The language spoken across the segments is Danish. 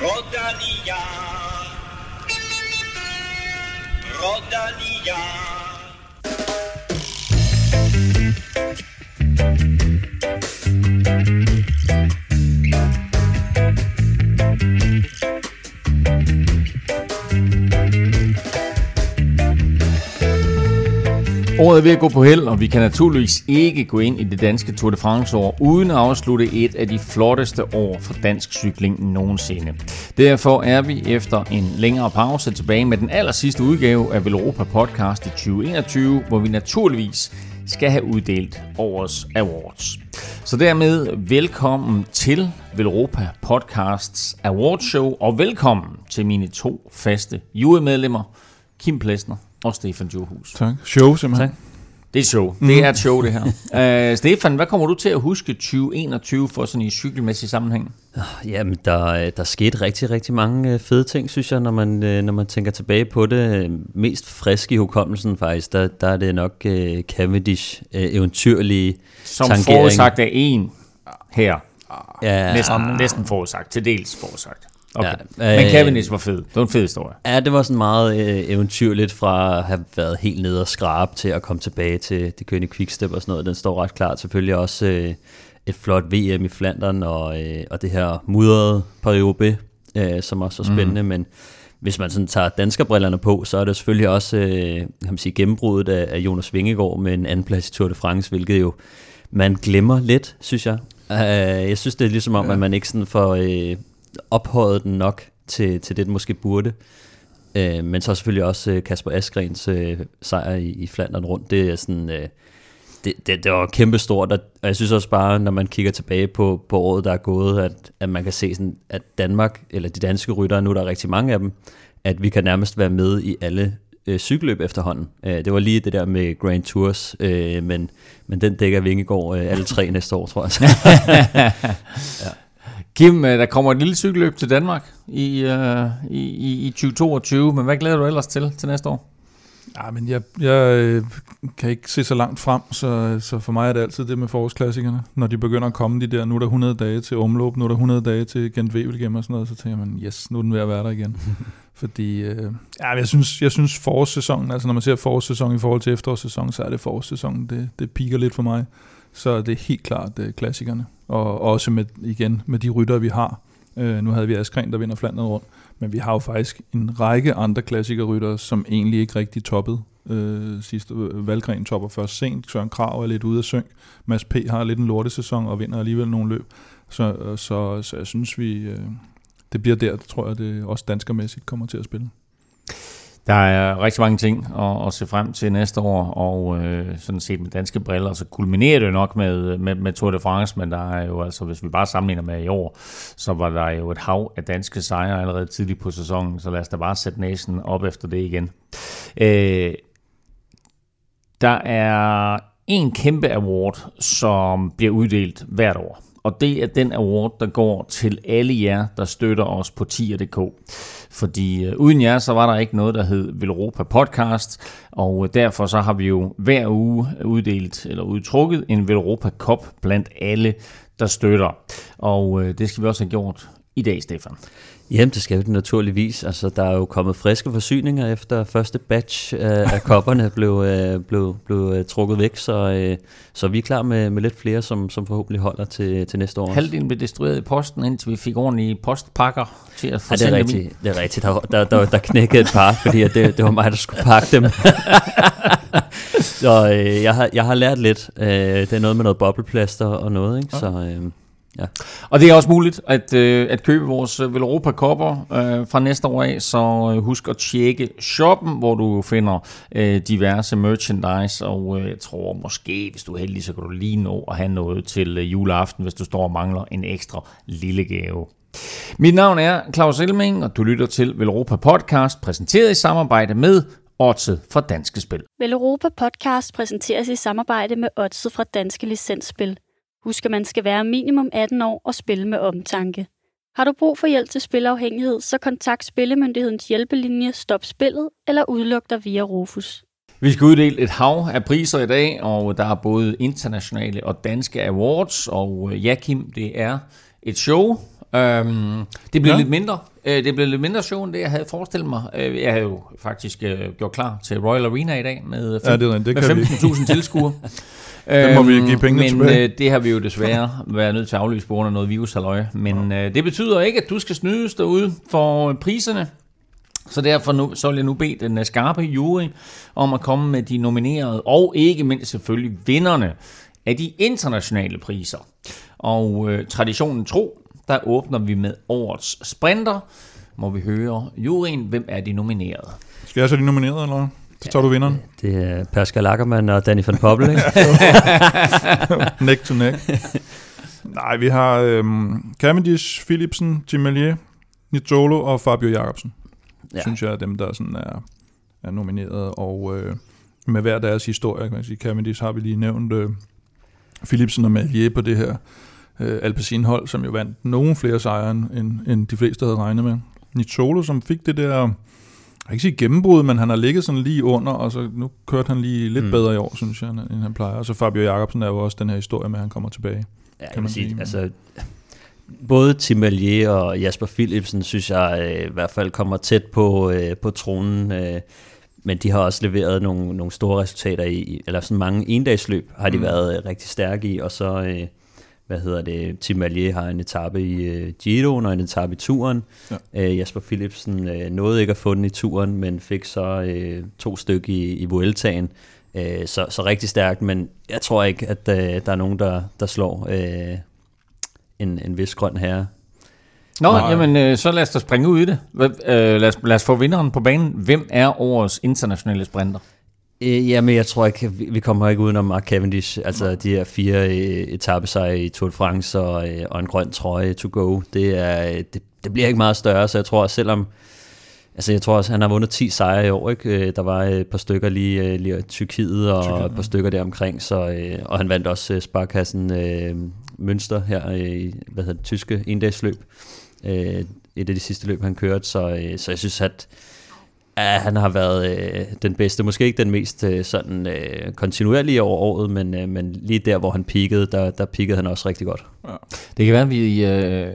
Rodalia. Rodalia. Året er ved at gå på held, og vi kan naturligvis ikke gå ind i det danske Tour de France-år uden at afslutte et af de flotteste år for dansk cykling nogensinde. Derfor er vi efter en længere pause tilbage med den aller sidste udgave af Velropa Podcast i 2021, hvor vi naturligvis skal have uddelt årets awards. Så dermed velkommen til Velropa Podcasts Awardshow, og velkommen til mine to faste jurymedlemmer, Kim Plesner og Stefan Johus. Tak. Show simpelthen. Tak. Det er show. Det er et show, det her. uh, Stefan, hvad kommer du til at huske 2021 for sådan i cykelmæssig sammenhæng? Jamen, der, der skete rigtig, rigtig mange øh, fede ting, synes jeg, når man, øh, når man tænker tilbage på det. Mest frisk i hukommelsen faktisk, der, der er det nok uh, Cavendish uh, eventyrlige Som tangering. forudsagt af en her. Ja, Næsten, næsten forudsagt. Til dels forudsagt. Okay. Ja, Men øh, Cavendish var fed. Det var en fed historie. Ja, det var sådan meget øh, eventyrligt fra at have været helt nede og skrabe til at komme tilbage til det kørende quickstep og sådan noget. Den står ret klart. Selvfølgelig også øh, et flot VM i Flandern og, øh, og det her mudrede Paris øh, som også var spændende, mm. men hvis man sådan tager danskerbrillerne på, så er det selvfølgelig også øh, kan man sige, gennembruddet af, af Jonas Vingegaard med en anden plads i Tour de France, hvilket jo man glemmer lidt, synes jeg. Uh, jeg synes, det er ligesom om, ja. at man ikke sådan får øh, ophøjet den nok til, til det, den måske burde. Uh, men så selvfølgelig også uh, Kasper Asgrens uh, sejr i, i Flandern rundt. Det er sådan... Uh, det, det, det var kæmpestort, og jeg synes også bare, når man kigger tilbage på, på året, der er gået, at, at man kan se, sådan, at Danmark, eller de danske ryttere, nu er der rigtig mange af dem, at vi kan nærmest være med i alle øh, cykelløb efterhånden. Øh, det var lige det der med Grand Tours, øh, men, men den dækker Vingegaard øh, alle tre næste år, tror jeg. Kim, øh, der kommer et lille cykelløb til Danmark i, uh, i, i, i 2022, men hvad glæder du ellers til til næste år? Ja, men jeg, jeg øh, kan ikke se så langt frem, så, så for mig er det altid det med forårsklassikerne. Når de begynder at komme de der, nu er der 100 dage til omløb, nu er der 100 dage til Gent Wevelgem og sådan noget, så tænker man, yes, nu er den ved at være der igen. Fordi, øh, ja, jeg synes, jeg synes forårssæsonen, altså når man ser forårssæsonen i forhold til efterårssæsonen, så er det forårssæsonen, det, det piker lidt for mig. Så det helt klart øh, klassikerne. Og også med, igen med de rytter, vi har. Øh, nu havde vi Askren, der vinder Flandern rundt. Men vi har jo faktisk en række andre klassikerryttere, som egentlig ikke rigtig toppede øh, sidste. Øh, Valgren topper først sent, Søren Krav er lidt ude af synk, Mads P. har lidt en lortesæson og vinder alligevel nogle løb. Så, øh, så, så jeg synes, vi, øh, det bliver der, tror jeg, det også danskermæssigt kommer til at spille. Der er rigtig mange ting at, at se frem til næste år, og øh, sådan set med danske briller, så kulminerer det jo nok med, med, med Tour de France, men der er jo altså, hvis vi bare sammenligner med i år, så var der jo et hav af danske sejre allerede tidligt på sæsonen, så lad os da bare sætte næsen op efter det igen. Øh, der er en kæmpe award, som bliver uddelt hvert år. Og det er den award, der går til alle jer, der støtter os på tier.dk. Fordi øh, uden jer, så var der ikke noget, der hed Velropa Podcast, og øh, derfor så har vi jo hver uge uddelt eller udtrukket en Velropa Cup blandt alle, der støtter. Og øh, det skal vi også have gjort i dag, Stefan. Jamen, det skal vi naturligvis. Altså, der er jo kommet friske forsyninger efter første batch af, af kopperne blev, øh, blev, blev øh, trukket væk, så, øh, så vi er klar med, med lidt flere, som, som forhåbentlig holder til, til næste år. Halvdelen blev destrueret i posten, indtil vi fik ordentlige postpakker til at få Ja, det er dem rigtigt. i. Det er rigtigt. Der, der, der, der knækkede et par, fordi at det, det var mig, der skulle pakke dem. så øh, jeg, har, jeg har lært lidt. Øh, det er noget med noget bobleplaster og noget, ikke? Så øh, ja. Og det er også muligt at, øh, at købe vores øh, Velropa kopper øh, fra næste år af, så øh, husk at tjekke shoppen, hvor du finder øh, diverse merchandise, og øh, jeg tror måske, hvis du er heldig, så kan du lige nå at have noget til øh, juleaften, hvis du står og mangler en ekstra lille gave. Mit navn er Claus Elming, og du lytter til Velropa Podcast, præsenteret i samarbejde med Odset fra Danske Spil. Vel Europa Podcast præsenteres i samarbejde med Odset fra Danske Licensspil. Husk, at man skal være minimum 18 år og spille med omtanke. Har du brug for hjælp til spilafhængighed, så kontakt Spillemyndighedens hjælpelinje Stop Spillet eller udluk dig via Rufus. Vi skal uddele et hav af priser i dag, og der er både internationale og danske awards. Og øh, ja, Kim, det er et show, Øhm, det blev Ja. lidt mindre. Øh, det blev lidt mindre show, end det, jeg havde forestillet mig. Øh, jeg havde jo faktisk øh, gjort klar til Royal Arena i dag med, Ja, det er rigtigt. Det med kan vi. 15.000 tilskuere. Det må vi give pengene men, tilbage. øh, det har vi jo desværre været nødt til at aflyse på grund af noget virushalløj. Men øh, det betyder ikke, at du skal snydes derude for priserne. Så derfor nu, så vil jeg nu bede den øh, skarpe jury om at komme med de nominerede, og ikke mindst selvfølgelig vinderne af de internationale priser. Og øh, traditionen tro, der åbner vi med årets sprinter. Må vi høre juryen, hvem er de nominerede? Skal jeg så de nomineret, eller? Så tager du vinderen. Det er Pascal Ackermann og Danny van Poppel, ikke? neck to neck. Nej, vi har øhm, Cavendish, Philipsen, Jim Melier, Nizzolo og Fabio Jacobsen. Ja. Synes jeg er dem, der sådan er, er nomineret. Og øh, med hver deres historie, kan man sige. Cavendish har vi lige nævnt øh, Philipsen og Melier på det her øh, Alpecin-hold, som jo vandt nogen flere sejre, end, end de fleste havde regnet med. Nizzolo, som fik det der, jeg kan ikke sige gennembrud, men han har ligget sådan lige under, og så nu kørte han lige lidt mm. Bedre i år, synes jeg, end han plejer. Og så Fabio Jacobsen er jo også den her historie med, at han kommer tilbage. Ja, kan man sige, sige. altså, både Tim Allier og Jasper Philipsen, synes jeg øh, i hvert fald kommer tæt på, øh, på tronen. Øh, men de har også leveret nogle, nogle store resultater i, eller sådan mange endagsløb har de Mm. mm. været øh, rigtig stærke i, og så, øh, hvad hedder det, Tim Allier har en etape i øh, Giroen og en etape i turen. Ja. Øh, Jasper Philipsen øh, nåede ikke at få den i turen, men fik så øh, to stykker i, i Vueltaen. Øh, så, så rigtig stærkt, men jeg tror ikke, at øh, der er nogen, der, der slår øh, en, en vis grøn herre. Nå, Nej. jamen, øh, så lad os da springe ud i det. Hvad, øh, lad, os, lad os få vinderen på banen. Hvem er årets internationale sprinter? Øh, jamen, jeg tror ikke, vi, kommer ikke udenom Mark Cavendish. Altså, de her fire øh, etappesejre i Tour de France og, øh, og en grøn trøje to go, det, er, øh, det, det bliver ikke meget større, så jeg tror, at selvom... Altså, jeg tror også, han har vundet 10 sejre i år, ikke? Øh, Der var et par stykker lige, øh, lige i Tyrkiet og Tyrkiet, et par stykker der omkring, så, og han vandt også Sparkassen øh, Münster her i, hvad hedder det, tyske endagsløb. Øh, et af de sidste løb, han kørte, så, øh, så jeg synes, at Ja, han har været øh, den bedste. Måske ikke den mest øh, sådan øh, kontinuerlige over året, men, øh, men lige der, hvor han peakede, der, der peakede han også rigtig godt. Det kan være, at vi øh,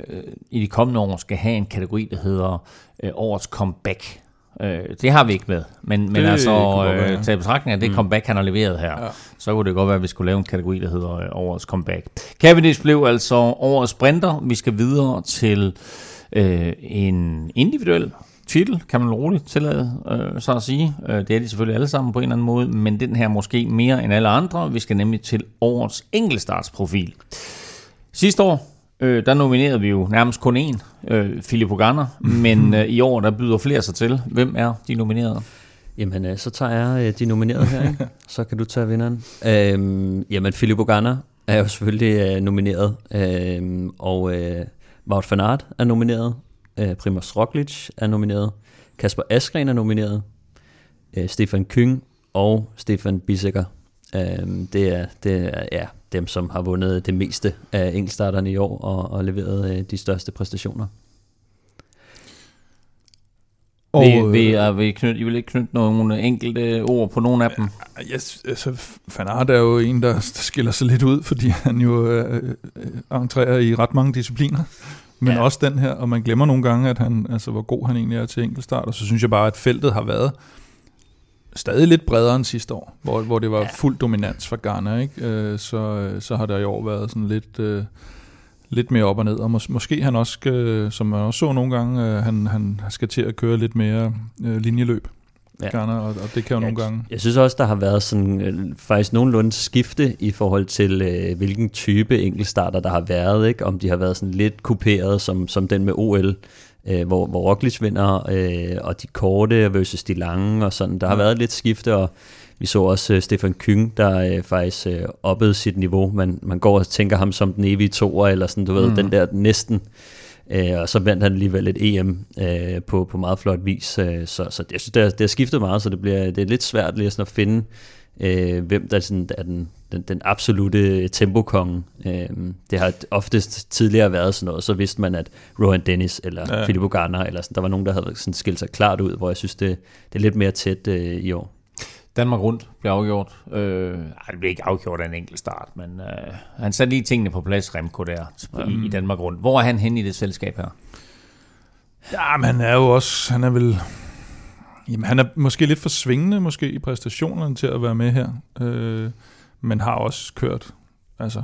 i de kommende år skal have en kategori, der hedder øh, årets comeback. Øh, det har vi ikke med, men, men Det altså godt være, ja. øh, til betragtning af det Mm. comeback, han har leveret her, Ja. så kunne det godt være, at vi skulle lave en kategori, der hedder øh, årets comeback. Cavendish blev altså årets sprinter. Vi skal videre til øh, en individuel titel, kan man roligt tillade øh, så at sige. Øh, det er de selvfølgelig alle sammen på en eller anden måde, men den her måske mere end alle andre. Vi skal nemlig til årets enkeltstartsprofil. Sidste år, øh, der nominerede vi jo nærmest kun én, øh, Philip Ogana, men øh, i år, der byder flere sig til. Hvem er de nominerede? Jamen, øh, så tager jeg øh, de nominerede her, ikke? så kan du tage vinderen. Øhm, jamen, Philip Ogana er jo selvfølgelig øh, nomineret, øhm, og øh, Wout van Aert er nomineret, øh, Primoz Roglic er nomineret, Kasper Askren er nomineret, øh, Stefan Kyng og Stefan Bisecker. Øhm, det, er, det er ja, dem, som har vundet det meste af enkeltstarterne i år og, og leveret øh, de største præstationer. Og, Og, vi, øh, vi, er, vi knyt, I vil ikke knytte nogle enkelte ord på nogle af dem? Yes, altså, Van Aert er jo en, der, der skiller sig lidt ud, fordi han jo øh, øh, entrerer i ret mange discipliner. Men ja. Også den her, og man glemmer nogle gange, at han, altså, hvor god han egentlig er til enkeltstart. Og så synes jeg bare, at feltet har været stadig lidt bredere end sidste år, hvor, hvor det var ja. Ja. fuld dominans for Ghana. Ikke? Øh, så, så har der i år været sådan lidt, øh, lidt mere op og ned. Og mås- måske han også, skal, som man også så nogle gange, øh, han, han skal til at køre lidt mere øh, linjeløb. Ja. Ghana, og, og det kan jo Ja, nogle gange... Jeg synes også, der har været sådan øh, faktisk nogenlunde skifte i forhold til, øh, hvilken type enkeltstarter der har været. Ikke? Om de har været sådan lidt kuperet, som, som den med OL, øh, hvor, hvor Roglic vinder, øh, og de korte versus de lange, og sådan. Der har Ja. været lidt skifte, og vi så også øh, Stefan Kyng, der øh, faktisk øh, oppede sit niveau. Man, man går og tænker ham som den evige toer, eller sådan, du ved, Mm. den der næsten Øh, og så vandt han alligevel et EM øh, på, på meget flot vis. Øh, så, så jeg synes, det har, det har skiftet meget, så det, bliver, det er lidt svært lige sådan at finde, øh, hvem der sådan, er den, den, den absolute tempokonge. Øh, det har oftest tidligere været sådan noget, så vidste man, at Rohan Dennis eller Ja. Philip Ogana, eller sådan, der var nogen, der havde sådan skilt sig klart ud, hvor jeg synes, det, det er lidt mere tæt øh, i år. Danmark rundt blev afgjort. Øh, det blev ikke afgjort af en enkelt start, men øh, han satte lige tingene på plads, Remco der, i, i Danmark rundt. Hvor er han henne i det selskab her? Ja, men han er jo også, han er vel, jamen han er måske lidt for svingende måske i præstationerne til at være med her, øh, men har også kørt, altså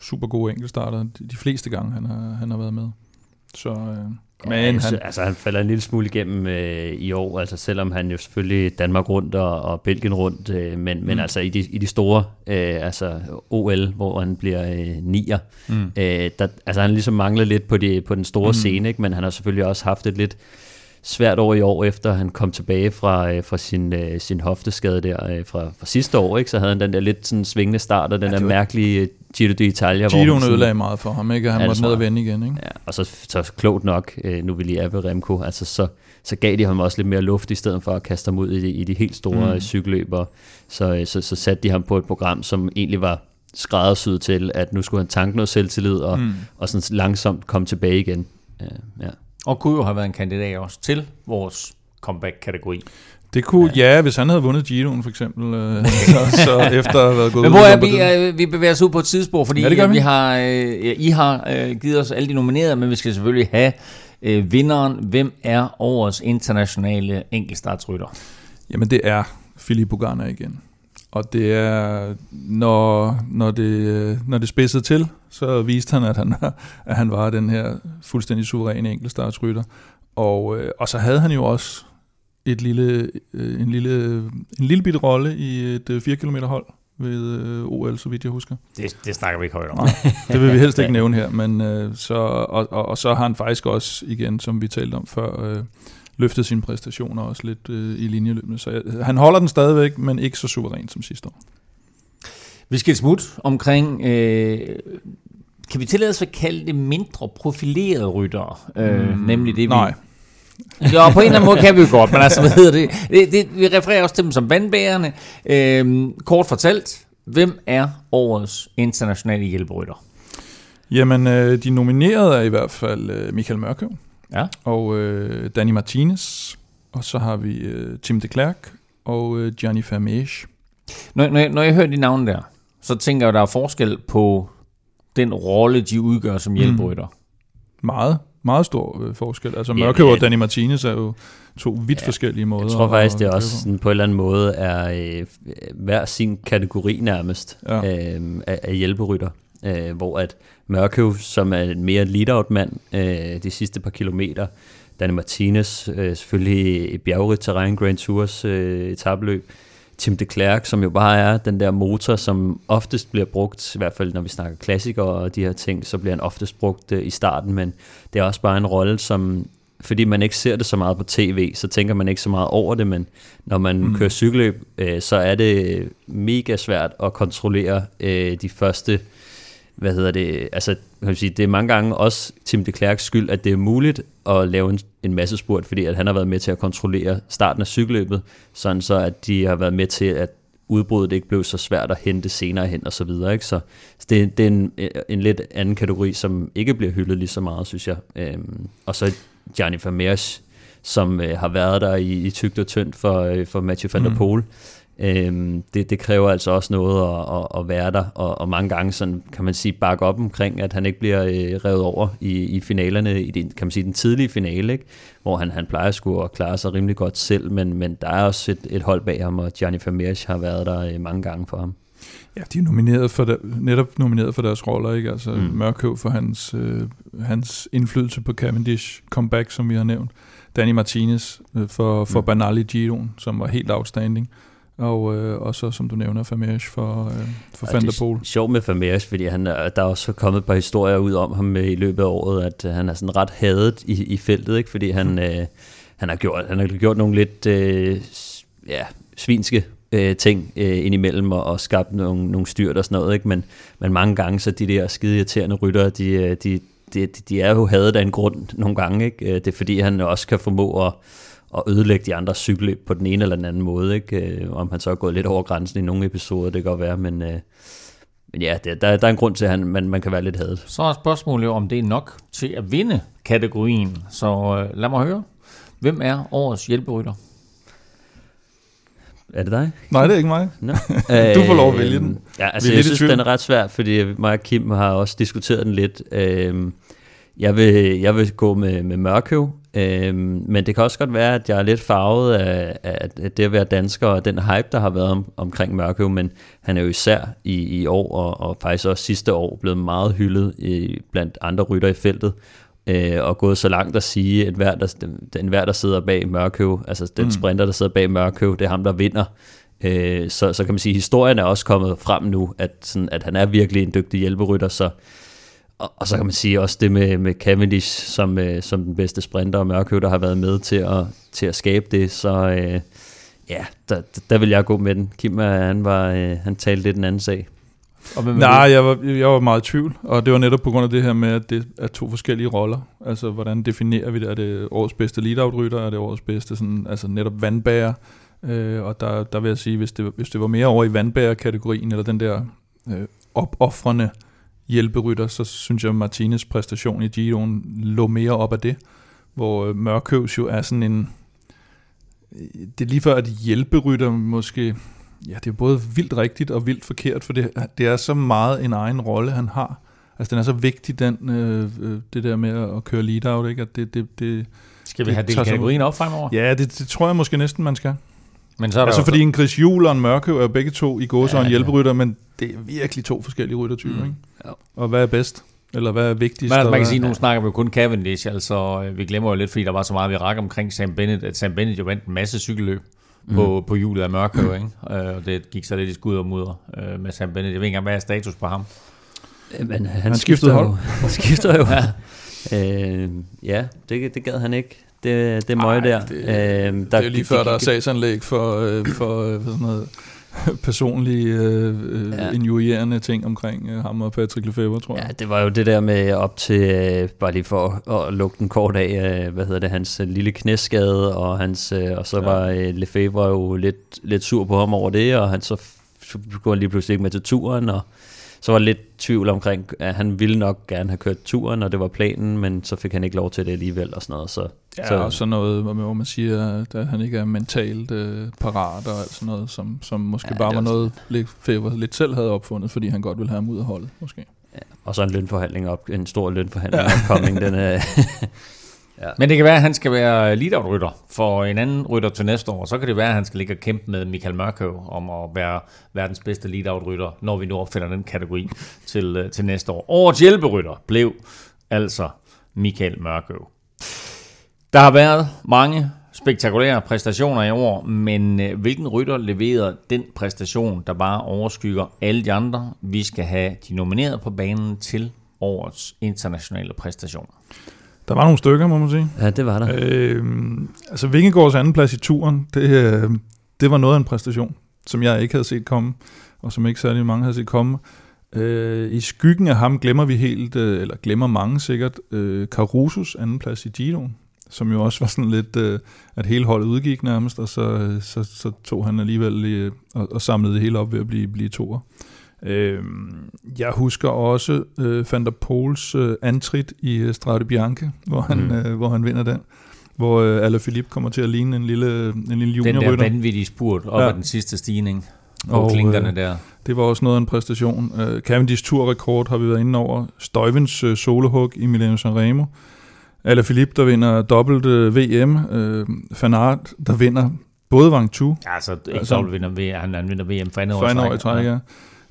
super gode enkeltstarter de, de fleste gange, han har, han har været med. Så, øh, men ja, han, altså, han falder en lille smule igennem øh, i år, altså selvom han jo selvfølgelig Danmark rundt og, og Belgien rundt, øh, men, mm. men altså i de, i de store, øh, altså OL, hvor han bliver øh, nier, mm. øh, der, altså han ligesom mangler lidt på, de, på den store mm. scene, ikke? men han har selvfølgelig også haft et lidt svært år i år, efter han kom tilbage fra, øh, fra sin, øh, sin hofteskade der øh, fra, fra sidste år, ikke? så havde han den der lidt sådan svingende start, og den ja, der mærkelige Giro d'Italia. Giro ødelagde meget for ham, ikke? han måtte ned og vende igen. Ikke? Ja, og så, så klogt nok, nu vil lige er ved Remco, altså så, så gav de ham også lidt mere luft, i stedet for at kaste ham ud i de, i de helt store mm. cykelløber. Så, så, så satte de ham på et program, som egentlig var skræddersyet til, at nu skulle han tanke noget selvtillid, og, mm. og sådan langsomt komme tilbage igen. Ja. Og kunne jo have været en kandidat også til vores comeback-kategori. Det kunne, ja. ja, hvis han havde vundet Giroen for eksempel, øh, så, så efter at have været gået Men hvor er vi, øh, vi bevæger os ud på et tidsspor, fordi ja, vi. vi har, øh, I har øh, givet os alle de nominerede, men vi skal selvfølgelig have øh, vinderen. Hvem er årets internationale enkeltstartsrytter? Jamen det er Philip Bogana igen. Og det er, når, når, det, når det spidsede til, så viste han, at han, at han var den her fuldstændig suveræne enkeltstartsrytter. Og, øh, og så havde han jo også et lille, øh, en, lille, en lille bitte rolle i et 4 øh, km hold ved OL, så vidt jeg husker. Det, det snakker vi ikke højt om. Nej, det vil vi helst ikke nævne her, men så, og, og, og så har han faktisk også, igen, som vi talte om før, løftet sine præstationer også lidt øh, i linjeløbene. Så jeg, han holder den stadigvæk, men ikke så suveræn som sidste år. Vi skal smut omkring, øh, kan vi tillade os at kalde det mindre profilerede ryttere? Øh, mm, nemlig det, vi... Nej. Ja, på en eller anden måde kan vi jo godt, men altså, hvad hedder det? det, det vi refererer også til dem som vandbærende. Øh, kort fortalt, hvem er årets internationale hjælperytter? Jamen, øh, de nominerede er i hvert fald øh, Michael Mørkøv, Ja. Og øh, Danny Martinez. Og så har vi øh, Tim de Klerk og øh, Gianni Vermeer. Når, når, jeg, når jeg hører de navne der, så tænker jeg, at der er forskel på den rolle, de udgør som hjælperytter. Mm. Meget, meget stor øh, forskel. Altså Mørke ja, og Danny Martinez er jo to vidt ja, forskellige måder. Jeg tror faktisk, det er også sådan, på en eller anden måde er øh, hver sin kategori nærmest ja. øh, af, af hjælperytter. Øh, hvor at Mørkøv, som er en mere lead-out-mand øh, de sidste par kilometer. Danny Martinez, øh, selvfølgelig i terræn, Grand Tours øh, etabløb. Tim de Klerk, som jo bare er den der motor, som oftest bliver brugt, i hvert fald når vi snakker klassikere og de her ting, så bliver han oftest brugt øh, i starten, men det er også bare en rolle, som fordi man ikke ser det så meget på tv, så tænker man ikke så meget over det, men når man mm. kører cykelløb, øh, så er det mega svært at kontrollere øh, de første hvad hedder det, altså kan sige, det er mange gange også Tim de Klerks skyld, at det er muligt at lave en, en masse spurt, fordi at han har været med til at kontrollere starten af cykelløbet, sådan så at de har været med til, at udbruddet ikke blev så svært at hente senere hen og så videre. Ikke? Så, det, det er en, en lidt anden kategori, som ikke bliver hyldet lige så meget, synes jeg. Øhm, og så Gianni Vermeers, som øh, har været der i, i tygt og tyndt for, øh, for Mathieu van der mm. Poel. Mm Øhm, det, det kræver altså også noget at, at, at være der, og, og mange gange sådan, kan man sige, bakke op omkring, at han ikke bliver øh, revet over i, i finalerne, i den, kan man sige, den tidlige finale, ikke? hvor han, han plejer sgu at klare sig rimelig godt selv, men, men der er også et, et hold bag ham, og Gianni Vermeers har været der øh, mange gange for ham. Ja, de er nomineret for der, netop nomineret for deres roller, ikke? Altså mm. Mørkøv for hans, øh, hans indflydelse på Cavendish comeback, som vi har nævnt. Danny Martinez øh, for, for mm. Banali Giroen, som var helt outstanding og, øh, og så som du nævner, Vermeers for, øh, for ja, Van der Poel. Det er sjovt med Vermeers, fordi han, der er også kommet et par historier ud om ham i løbet af året, at han er sådan ret hadet i, i feltet, ikke? fordi han, mm. øh, han, har gjort, han har gjort nogle lidt øh, ja, svinske øh, ting øh, indimellem og, og skabt nogle, nogle styrt og sådan noget, ikke? Men, men mange gange så de der skide irriterende rytter, de, øh, de, de, de er jo hadet af en grund nogle gange, ikke? Øh, det er fordi han også kan formå at at ødelægge de andre cykelløb på den ene eller den anden måde. Ikke? Øh, om han så er gået lidt over grænsen i nogle episoder, det kan godt være, men, øh, men ja, det, der, der er en grund til, at han, man, man kan være lidt hadet. Så er spørgsmålet jo, om det er nok til at vinde kategorien. Så øh, lad mig høre. Hvem er årets hjælperytter? Er det dig? Nej, det er ikke mig. No. Du får lov at vælge den. Ja, altså er jeg synes, den er ret svær, fordi mig og Kim har også diskuteret den lidt. Øhm, jeg, vil, jeg vil gå med, med Mørkøv, øhm, men det kan også godt være, at jeg er lidt farvet af, af af det at være dansker, og den hype, der har været om, omkring Mørkøv, men han er jo især i, i år, og, og faktisk også sidste år, blevet meget hyldet i, blandt andre rytter i feltet, øh, og gået så langt at sige, at hver, der, den hver, der sidder bag Mørkøv, altså den mm. sprinter, der sidder bag Mørkøv, det er ham, der vinder. Øh, så, så kan man sige, at historien er også kommet frem nu, at, sådan, at han er virkelig en dygtig hjælperytter, så og, og så kan man sige også det med, med Cavendish som, øh, som den bedste sprinter, og Mørkøv, der har været med til at, til at skabe det, så øh, ja, der, der vil jeg gå med den. Kim, øh, han, var, øh, han talte lidt en anden sag. Og hvem Nej, jeg var, jeg var meget i tvivl, og det var netop på grund af det her med, at det er to forskellige roller. Altså, hvordan definerer vi det? Er det årets bedste lead-out-rytter? Er det årets bedste sådan, altså netop vandbærer? Øh, og der, der vil jeg sige, hvis det, hvis det var mere over i vandbærer-kategorien, eller den der øh, opoffrende hjælperytter, så synes jeg, at Martinez præstation i Giroen lå mere op af det, hvor øh, Mørkøvs jo er sådan en... Det er lige før, at hjælperytter måske... Ja, det er både vildt rigtigt og vildt forkert, for det, det er så meget en egen rolle, han har. Altså, den er så vigtig, den, øh, øh, det der med at køre lead-out, ikke? At det, det, det, Skal vi det have delt kategorien op fremover? ja, det, det tror jeg måske næsten, man skal. Men så er der Altså, fordi en Chris Juhl og en Mørkøv er begge to i gås og Ja, en ja. hjælperytter, men det er virkelig to forskellige ryttertyper, Mm. ikke? Ja. Og hvad er bedst? Eller hvad er vigtigst? Men altså, og man kan sige, nu snakker vi jo kun Cavendish, altså øh, vi glemmer jo lidt, fordi der var så meget vi rak omkring Sam Bennett, at Sam Bennett jo vandt en masse cykelløb Mm. på, på hjulet af Mørkøv, ikke? Øh, og det gik så lidt i skud og mudder øh, med Sam Bennett. Jeg ved ikke engang, hvad er status på ham? Men han, Han skiftede jo, han skifter jo. ja, øh, ja det, det gad han ikke. Det, det møg der. det- øh, Det er lige før, der er sagsanlæg for, øh, for øh, sådan noget personlige øh, Ja. injurierende ting omkring øh, ham og Patrick Lefebvre, tror jeg. Ja, det var jo det der med op til, øh, bare lige for at, at lukke den kort af, øh, hvad hedder det, hans øh, lille knæskade, og, hans, øh, og så Ja. var øh, Lefebvre jo lidt, lidt sur på ham over det, og han så så går han lige pludselig ikke med til turen, og så var lidt tvivl omkring, at han ville nok gerne have kørt turen, og det var planen, men så fik han ikke lov til det alligevel og sådan noget. Så, Ja, så, og sådan noget, hvor man- siger, at han ikke er mentalt øh, parat og alt sådan noget, som, som måske Ja, ja, bare var også noget, Lefebvre lidt selv havde opfundet, fordi han godt ville have ham ud af holdet, måske. og så en lønforhandling op, en stor lønforhandling ja. opkoming, den Ja. Men det kan være, at han skal være lead-out-rytter for en anden rytter til næste år. Så kan det være, at han skal ligge og kæmpe med Michael Mørkøv om at være verdens bedste lead-out-rytter, når vi nu opfinder den kategori til, øh, til næste år. Årets hjælperytter blev altså Michael Mørkøv. Der har været mange spektakulære præstationer i år, men øh, hvilken rytter leverer den præstation, der bare overskygger alle de andre? Vi skal have de nomineret på banen til årets internationale præstation. Der var nogle stykker, må man sige. ja, det var der. Øh, altså Vingegaards anden plads i turen, det, øh, det var noget af en præstation, som jeg ikke havde set komme, og som ikke særlig mange havde set komme. Øh, I skyggen af ham glemmer vi helt, øh, eller glemmer mange sikkert, øh, Carusos anden plads i Giroen, som jo også var sådan lidt, øh, at hele holdet udgik nærmest, og så, øh, så, så tog han alligevel øh, og, og samlede det hele op ved at blive, blive toer. Øh, jeg husker også øh, Van der Poels øh, antrit i øh, Strade Bianche, hvor han, Mm. øh, hvor han vinder den. Hvor øh, Alaphilippe kommer til at ligne en lille, en lille Den der juniorrytter. vanvittige spurt op ja. Ad den sidste stigning på Og, klinkerne øh, der. Det var også noget af en præstation. Uh, Cavendish turrekord har vi været inde over. Støjvens uh, solohug i Milano Sanremo. Alaphilippe, der vinder dobbelt uh, VM. Van Aert, der vinder både Vangtu Ja, altså, ikke altså- altså, vinder V, han, han vinder VM for andet år. i træk, ja.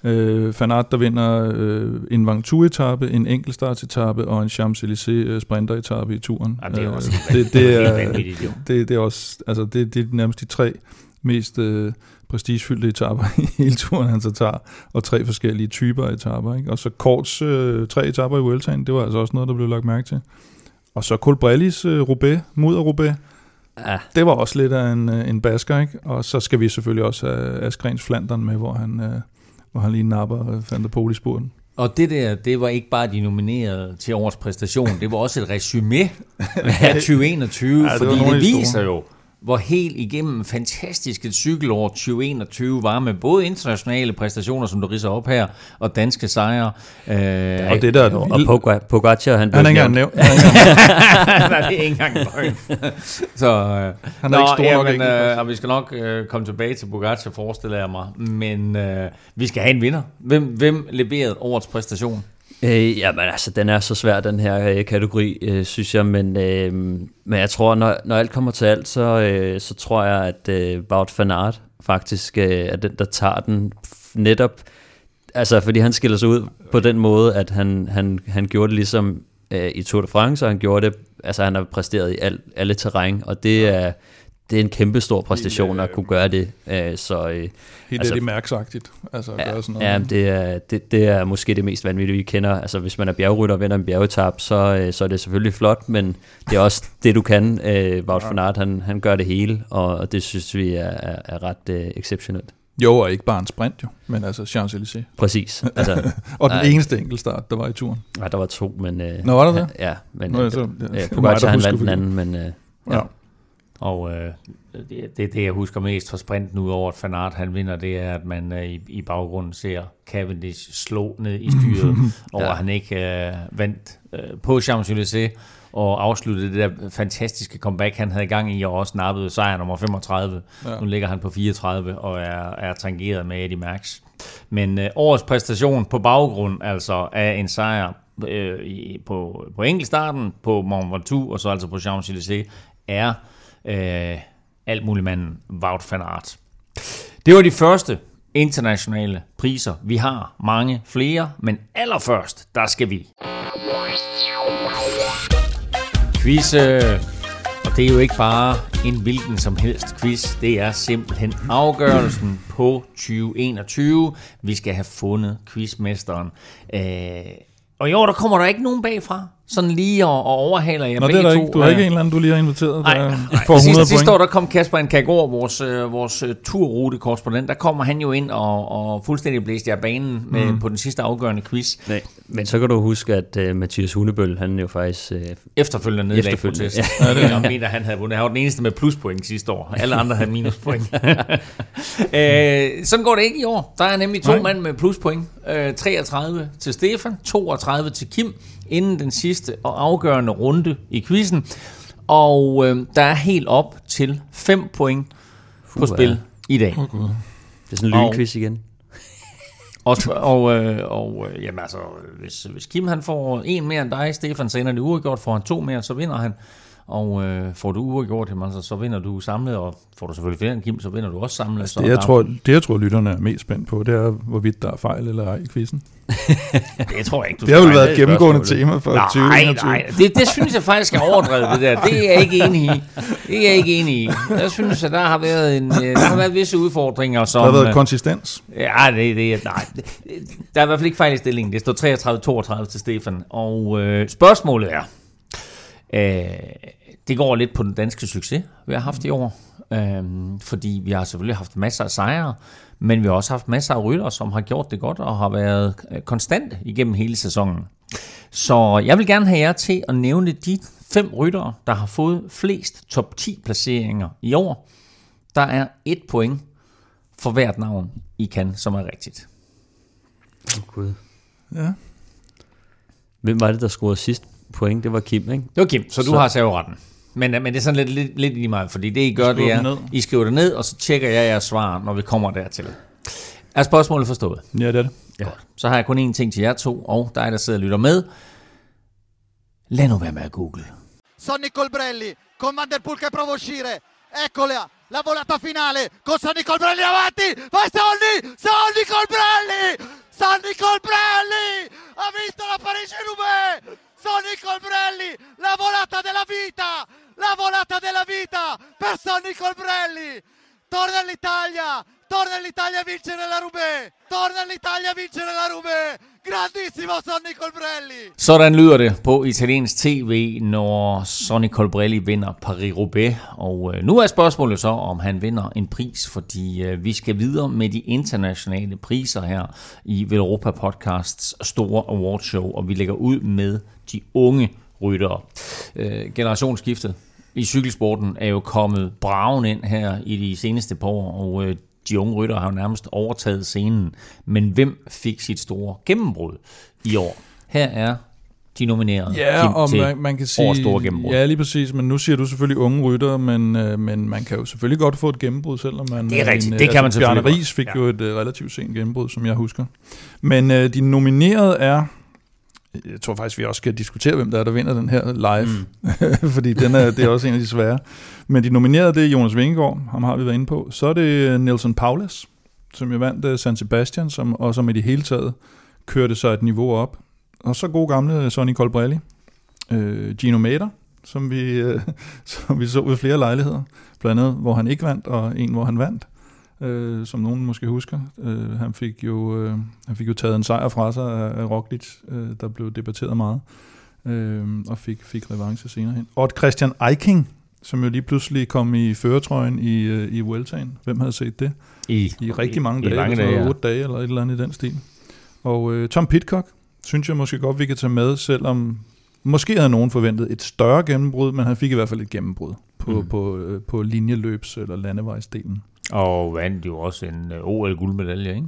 Van Aert, der vinder uh, en Vangtu-etappe, en enkeltstartsetappe og en Champs-Élysées uh, sprinter-etappe i turen. Ja, det er Øh, også det, er, det, det er også, altså det, det er nærmest de tre mest øh, prestigefyldte etaper i hele turen, han så tager, og tre forskellige typer af etaper. Ikke? Og så Korts øh, tre etaper i Vueltaen, det var altså også noget, der blev lagt mærke til. Og så Colbrellis øh, Roubaix, mudder Roubaix, Ja, det var også lidt af en, øh, en basker, ikke? Og så skal vi selvfølgelig også have Asgrens Flandern med, hvor han, øh, hvor han lige napper Poel i spurten. Og det der, det var ikke bare de nominerede til årets præstation, det var også et resume af 2021, Ja, fordi det, viser store. jo, hvor helt igennem fantastisk et cykelår 2021 var med både internationale præstationer, som du riser op her, og danske sejre. Øh, og det der... Og Pogacar, han, han er ikke engang nævnt. Nej, det er ikke engang løgn. Så, øh, han er nå, ikke stor ja, men, øh, og vi skal nok øh, komme tilbage til Pogacar, forestiller jeg mig. Men øh, vi skal have en vinder. Hvem, hvem leverede årets præstation? Øh, jamen altså, den er så svær, den her øh, kategori, øh, synes jeg, men, øh, men jeg tror, når, når alt kommer til alt, så, øh, så tror jeg, at øh, Wout van Aert faktisk øh, er den, der tager den. Netop, altså fordi han skiller sig ud på den måde, at han, han, han gjorde det ligesom øh, i Tour de France, og han gjorde det, altså han har præsteret i al, alle terræn, og det er, det er en kæmpe stor præstation at kunne gøre det. Øh, så, øh, Helt altså, det mærksagtigt. Altså ja, gøre sådan noget. Ja, det er, det, det er måske det mest vanvittige, vi kender. Altså hvis man er bjergrytter og vinder en bjergetap, så, øh, så er det selvfølgelig flot, men det er også det, du kan. Øh, Wout ja. van Aert, han, han gør det hele, og det synes vi er, er, er ret øh, exceptionelt. Jo, og ikke bare en sprint jo, men altså Champs-Élysées. Præcis. Altså, og den nej, eneste enkeltstart, der var i turen. Nej, der var to, men... Øh, Nå, var der det? Ja, men Nå, så, ja, Pogacar han vandt den anden, men... Øh, ja. ja. Og øh, det, det, det, jeg husker mest fra sprinten, ud over at Fanart han vinder, det er, at man øh, i, i baggrunden ser Cavendish slå ned i styret, og ja. han ikke øh, vandt øh, på Champs-Élysées og afsluttede det der fantastiske comeback, han havde i gang i, og også nappede sejr nummer 35. Ja. Nu ligger han på 34 og er, er tangeret med Eddie Max. Men øh, årets præstation på baggrund altså af en sejr øh, på, på enkeltstarten, på Mont Ventoux og så altså på Champs-Élysées, er øh, alt muligt manden Wout van Aert. Det var de første internationale priser. Vi har mange flere, men allerførst, der skal vi. Quiz, øh, og det er jo ikke bare en hvilken som helst quiz, det er simpelthen afgørelsen på 2021. Vi skal have fundet quizmesteren. Øh, og i år, der kommer der ikke nogen bagfra sådan lige og, og overhaler jer Nå, begge det er der to. Ikke. Du har ikke en eller anden, du lige har inviteret, nej, der nej, får 100 sidste, sidste år, der kom Kasper Nkagor, vores, øh, vores øh, turrute-korrespondent, der kommer han jo ind og, og fuldstændig blæste jer banen med, mm. på den sidste afgørende quiz. Nej, men så kan du huske, at uh, Mathias Hunebøl, han jo faktisk... Uh, efterfølgende nedlagt efterfølgende, protest. Ja. ja, det er. mener, han havde vundet. Han var den eneste med pluspoint sidste år. Alle andre havde minuspoint. øh, sådan går det ikke i år. Der er nemlig to mand med pluspoint. Øh, 33 til Stefan, 32 til Kim inden den sidste og afgørende runde i quizzen. Og øh, der er helt op til 5 point på Fuh, spil ja. i dag. Oh, God. Det er sådan en lynquiz igen. og, og, øh, og øh, jamen altså, hvis, hvis Kim han får en mere end dig, Stefan, så ender det uafgjort, får han to mere, så vinder han. Og øh, får du uafgjort, jamen, altså, så vinder du samlet, og får du selvfølgelig flere end Kim, så vinder du også samlet. Altså, det, jeg tror, det, jeg tror, lytterne er mest spændt på, det er, hvorvidt der er fejl eller ej i quizzen. det tror jeg ikke, du Det har jo været et gennemgående tema for nej, 2021. Nej, det, det synes jeg faktisk er overdrevet, det der. Det er jeg ikke enig i. Det er jeg ikke enig i. Jeg synes, at der har været, en, øh, der har været visse udfordringer. Som, der har været øh, konsistens. Ja, det, det, nej. Der er i hvert fald ikke fejl i stillingen. Det står 33-32 til Stefan. Og øh, spørgsmålet er, øh, det går lidt på den danske succes, vi har haft i år. Øhm, fordi vi har selvfølgelig haft masser af sejre, men vi har også haft masser af rytter, som har gjort det godt og har været øh, konstant igennem hele sæsonen. Så jeg vil gerne have jer til at nævne de fem ryttere, der har fået flest top 10 placeringer i år. Der er et point for hvert navn, I kan, som er rigtigt. Åh oh, Gud. Ja. Hvem var det, der scorede sidst point? Det var Kim, ikke? Det var Kim, så, så. du har serveretten. Men, men det er sådan lidt, lidt, lidt lige meget, fordi det I gør, det er, I skriver det ned, og så tjekker jeg jeres svar, når vi kommer dertil. Er spørgsmålet forstået? Ja, det er det. Ja. Så har jeg kun én ting til jer to, og dig, der sidder og lytter med. Lad nu være med at google. Sonny Colbrelli, con Van der Poel che prova uscire. Eccola, la volata finale, con Sonny Colbrelli avanti, vai Sonny, Sonny Colbrelli, Sonny Colbrelli, ha vinto la Parigi-Roubaix, Sonny Colbrelli, la volata della vita, la volata della vita per Sonny Colbrelli. Torna all'Italia, torna all'Italia a vincere la Roubaix, torna all'Italia a vincere la Roubaix. Grandissimo Sonny Colbrelli. Sådan lyder det på italiensk tv, når Sonny Colbrelli vinder Paris-Roubaix. Og øh, nu er spørgsmålet så, om han vinder en pris, fordi øh, vi skal videre med de internationale priser her i Velropa Podcasts store awardshow, og vi lægger ud med de unge ryttere. Øh, generationsskiftet i cykelsporten er jo kommet braven ind her i de seneste par år, og øh, de unge rytter har jo nærmest overtaget scenen. Men hvem fik sit store gennembrud i år? Her er de nominerede Ja, Kim, og til man, man kan sige... store gennembrud. Ja, lige præcis. Men nu siger du selvfølgelig unge rytter, men, øh, men man kan jo selvfølgelig godt få et gennembrud, selvom man... Det er rigtigt. En, Det kan man altså, Bjarne selvfølgelig Ries fik ja. jo et øh, relativt sent gennembrud, som jeg husker. Men øh, de nominerede er... Jeg tror faktisk, vi også skal diskutere, hvem der er, der vinder den her live. Mm. fordi den er, det er også en af de svære. Men de nominerede, det er Jonas Vingegaard, ham har vi været inde på. Så er det øh, Nelson Paulus, som jo vandt uh, San Sebastian, som, og som i det hele taget kørte sig et niveau op. Og så god gamle Sonny Colbrelli, øh, Gino Mater, som vi, øh, som vi så ved flere lejligheder. Blandt andet, hvor han ikke vandt, og en, hvor han vandt. Øh, som nogen måske husker. Øh, han, fik jo, øh, han fik jo taget en sejr fra sig af, af Roglic, øh, der blev debatteret meget, øh, og fik, fik revanche senere hen. Og Christian Eiking, som jo lige pludselig kom i føretrøjen i, øh, i Vueltaen. Hvem havde set det? I, I rigtig mange i, dage, i noget, dage, ja. otte dage eller et eller andet i den stil. Og øh, Tom Pitcock, synes jeg måske godt, vi kan tage med, selvom måske havde nogen forventet et større gennembrud, men han fik i hvert fald et gennembrud på, Mm. mm. på, øh, på linjeløbs- eller landevejsdelen. Og vandt jo også en øh, OL-guldmedalje, ikke?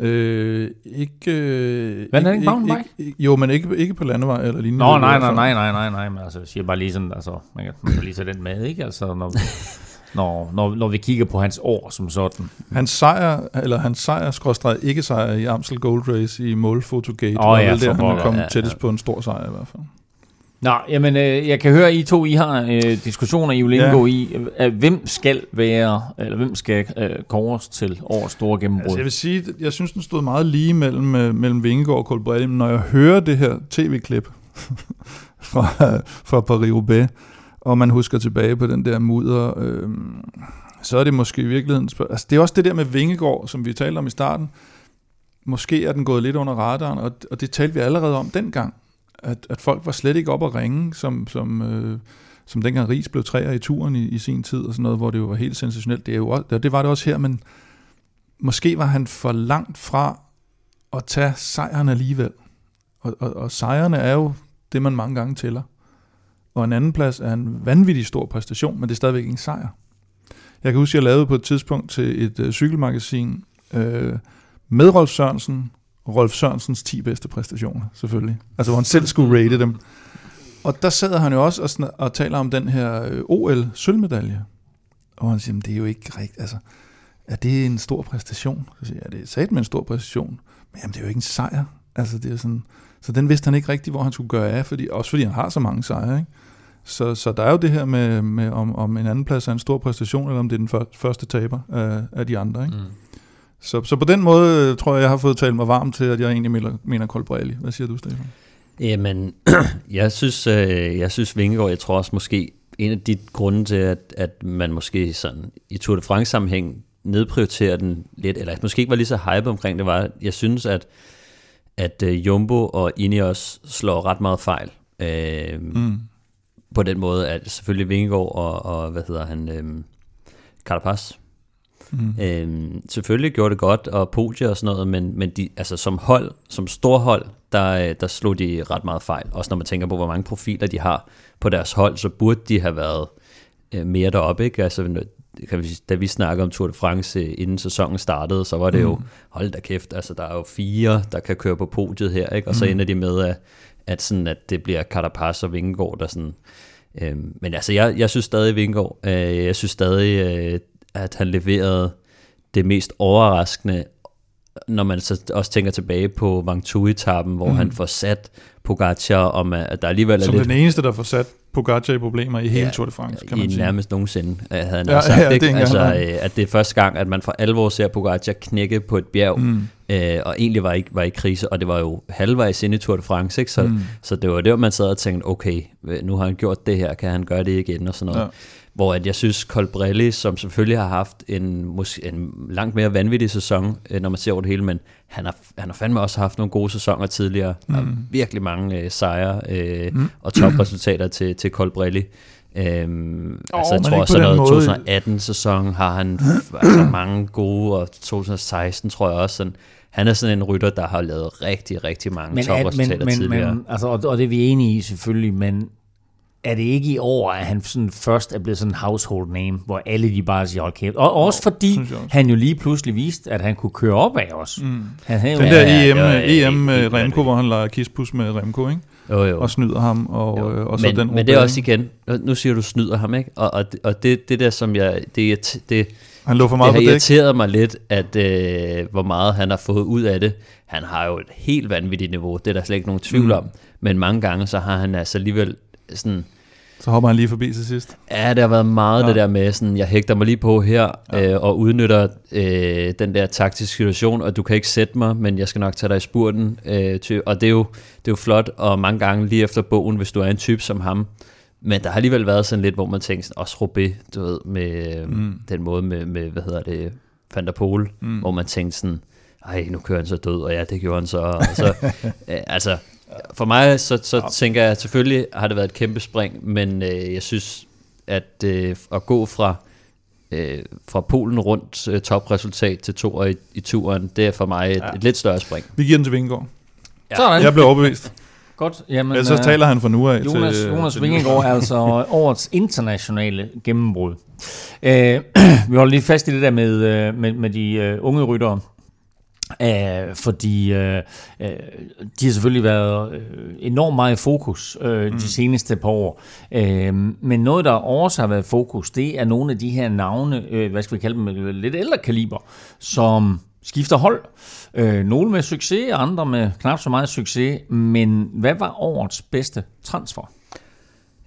Øh, ikke... Øh, Vandt han ikke, mountainbike? ikke, Jo, men ikke, ikke på landevej eller linjeløb. Nå, nej, nej, nej, nej, nej, nej, men altså, jeg siger bare lige sådan, altså, man kan, man kan lige tage den med, ikke? Altså, når, når, når, når vi kigger på hans år som sådan. Hans sejr, eller hans sejr, skråstreg ikke sejr i Amstel Gold Race i Målfotogate, var ja, vel der, for han kom Ja, ja. tættest på en stor sejr i hvert fald. Nå, jamen, øh, jeg kan høre, at I to, I har øh, diskussioner, I vil Ja. indgå i, øh, hvem skal være, eller hvem skal øh, kåres til årets store gennembrud? Altså jeg vil sige, jeg synes, den stod meget lige mellem, øh, mellem Vingegaard og Colbrelli, men når jeg hører det her tv-klip fra, fra Paris-Roubaix, og man husker tilbage på den der mudder, øh, så er det måske i virkeligheden... Altså det er også det der med Vingegaard, som vi talte om i starten. Måske er den gået lidt under radaren, og, og det talte vi allerede om dengang, at, at folk var slet ikke op at ringe, som, som, øh, som dengang Ries blev træer i turen i, i sin tid, og sådan noget, hvor det jo var helt sensationelt. Det, er jo også, det var det også her, men måske var han for langt fra at tage sejren alligevel. Og, og, og sejrene er jo det, man mange gange tæller. Og en anden plads er en vanvittig stor præstation, men det er stadigvæk en sejr. Jeg kan huske, at jeg lavede på et tidspunkt til et øh, cykelmagasin øh, med Rolf Sørensen, Rolf Sørensens 10 bedste præstationer, selvfølgelig. Altså, hvor han selv skulle rate dem. Og der sad han jo også og, snak- og taler om den her øh, OL-sølvmedalje. Og han siger, det er jo ikke rigtigt, altså, er det en stor præstation? Så siger jeg, ja, det er sat med en stor præstation. Men jamen, det er jo ikke en sejr. Altså, det er sådan, så den vidste han ikke rigtigt, hvor han skulle gøre af, fordi, også fordi han har så mange sejre. Ikke? Så, så der er jo det her med, med om, om en anden plads er en stor præstation, eller om det er den første taber af, af de andre. Ikke? Mm. Så, så på den måde øh, tror jeg, jeg har fået talt mig varm til, at jeg egentlig mener, mener Colbrelli. Hvad siger du, Stefan? Jamen, jeg synes, øh, jeg synes Vingegaard, jeg tror også måske, en af de grunde til, at, at man måske sådan i Tour de France sammenhæng nedprioriterer den lidt, eller måske ikke var lige så hype omkring det, var, jeg synes, at, at øh, Jumbo og Ineos slår ret meget fejl. Øh, Mm. på den måde, at selvfølgelig Vingegaard og, og hvad hedder han, øhm, Carapaz, Mm. øhm, selvfølgelig gjorde det godt, og Podia og sådan noget, men, men de, altså som hold, som storhold, der, øh, der slog de ret meget fejl. Også når man tænker på, hvor mange profiler de har på deres hold, så burde de have været øh, mere deroppe, ikke? Altså, kan vi, da vi snakker om Tour de France, øh, inden sæsonen startede, så var det jo, Mm. hold da kæft, altså der er jo fire, der kan køre på podiet her, ikke? og så Mm. ender de med, at, at, sådan, at det bliver Carapaz og Vingegaard, der sådan... Øhm, men altså, jeg, jeg synes stadig Vingegaard, øh, jeg synes stadig, øh, at han leverede det mest overraskende, når man så også tænker tilbage på Vangtue-etappen, hvor Mm. han får sat Pogacar om, at der alligevel er Som lidt den eneste, der får sat Pogacar i problemer i hele Ja, Tour de France, kan i man sige. nærmest nogensinde, øh, havde han Ja, ja, sagt. ja, det ikke? ikke Altså, øh, at det er første gang, at man for alvor ser Pogacar knække på et bjerg, mm. Øh, og egentlig var i, var i krise, og det var jo halvvejs ind i Tour de France, ikke? Så, mm. så det var der, man sad og tænkte, okay, nu har han gjort det her, kan han gøre det igen, og sådan noget. Ja. Hvor at jeg synes, Colbrelli, som selvfølgelig har haft en, måske, en langt mere vanvittig sæson, øh, når man ser over det hele, men han har, han har fandme også haft nogle gode sæsoner tidligere. Mm. Mm. virkelig mange øh, sejre øh, Mm. og topresultater til, til Colbrelli. Øhm, oh, altså, jeg tror også, sådan den noget måde. 2018-sæson har han altså, mange gode, og 2016 tror jeg også. Sådan, han er sådan en rytter, der har lavet rigtig, rigtig mange men, at, topresultater men, men, tidligere. men, altså, og, og det er vi enige i selvfølgelig, men er det ikke i år, at han sådan først er blevet sådan en household name, hvor alle de bare siger, hold kæft. Og også fordi jeg også. han jo lige pludselig viste, at han kunne køre op af os. Mm. Han havde jo Den ja, der ja, EM, det øh, EM helt- med helt Remko, vanvittigt. hvor han leger kispus med Remko, ikke? Jo, jo. Og snyder ham, og, Jo. øh, og så men, den men det er også igen, nu- siger du snyder ham, ikke? Og, og, det- og det, det der, som jeg, det, det, Han lå for det meget har på dæk. irriteret mig lidt, at øh, hvor meget han har fået ud af det. Han har jo et helt vanvittigt niveau, det er der slet ikke nogen tvivl Mm. om. Men mange gange, så har han altså alligevel sådan, Så hopper han lige forbi til sidst. Ja, det har været meget Ja. det der med, sådan, jeg hægter mig lige på her, ja. øh, og udnytter øh, den der taktiske situation, og du kan ikke sætte mig, men jeg skal nok tage dig i spurten. Øh, til, og det er, jo, det er jo flot, og mange gange lige efter bogen, hvis du er en type som ham. Men der har alligevel været sådan lidt, hvor man tænker, sådan, også Robé, du ved, med Mm. mm. den måde med, med, hvad hedder det, Van der Pol, Mm. mm. hvor man tænkte sådan, ej, nu kører han så død, og ja, det gjorde han så. Og så øh, altså, for mig, så, så tænker jeg, selvfølgelig har det været et kæmpe spring, men øh, jeg synes, at øh, at gå fra, øh, fra Polen rundt øh, topresultat til to i, i turen, det er for mig et, Ja. ja. et lidt større spring. Vi giver den til Vingegaard. Sådan. Jeg blev overbevist. Godt. Jamen, Ellers så øh, taler han fra nu af Jonas, til... Jonas til Vingegaard er altså årets internationale gennembrud. Øh, vi holder lige fast i det der med, øh, med, med de øh, unge ryttere. Øh, fordi øh, øh, de har selvfølgelig været øh, enormt meget i fokus øh, de seneste par år. Øh, men noget, der også har været fokus, det er nogle af de her navne, øh, hvad skal vi kalde dem, lidt ældre kaliber, som skifter hold. Øh, nogle med succes, andre med knap så meget succes. Men hvad var årets bedste transfer?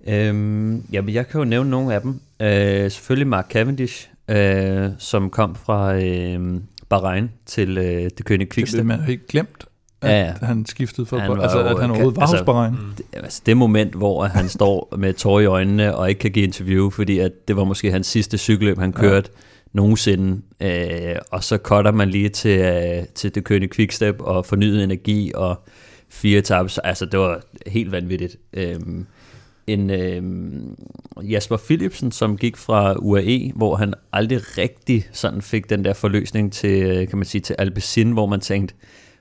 Øhm, jamen, jeg kan jo nævne nogle af dem. Øh, selvfølgelig Mark Cavendish, øh, som kom fra øh, Bahrain til øh, det König Det Quickstep. blev man jo helt glemt, at Ja, han skiftede for... Han var altså, at han overhovedet var altså, hos Bahrein. Det, altså det moment, hvor han står med tårer i øjnene og ikke kan give interview, fordi at det var måske hans sidste cykelløb, han kørte ja. nogensinde. Øh, og så cutter man lige til, øh, til det König Quickstep og fornyet energi og fire etaper. Altså det var helt vanvittigt. Øh, en øh, Jasper Philipsen, som gik fra UAE, hvor han aldrig rigtig sådan fik den der forløsning til, øh, kan man sige, til Alpecin, hvor man tænkte,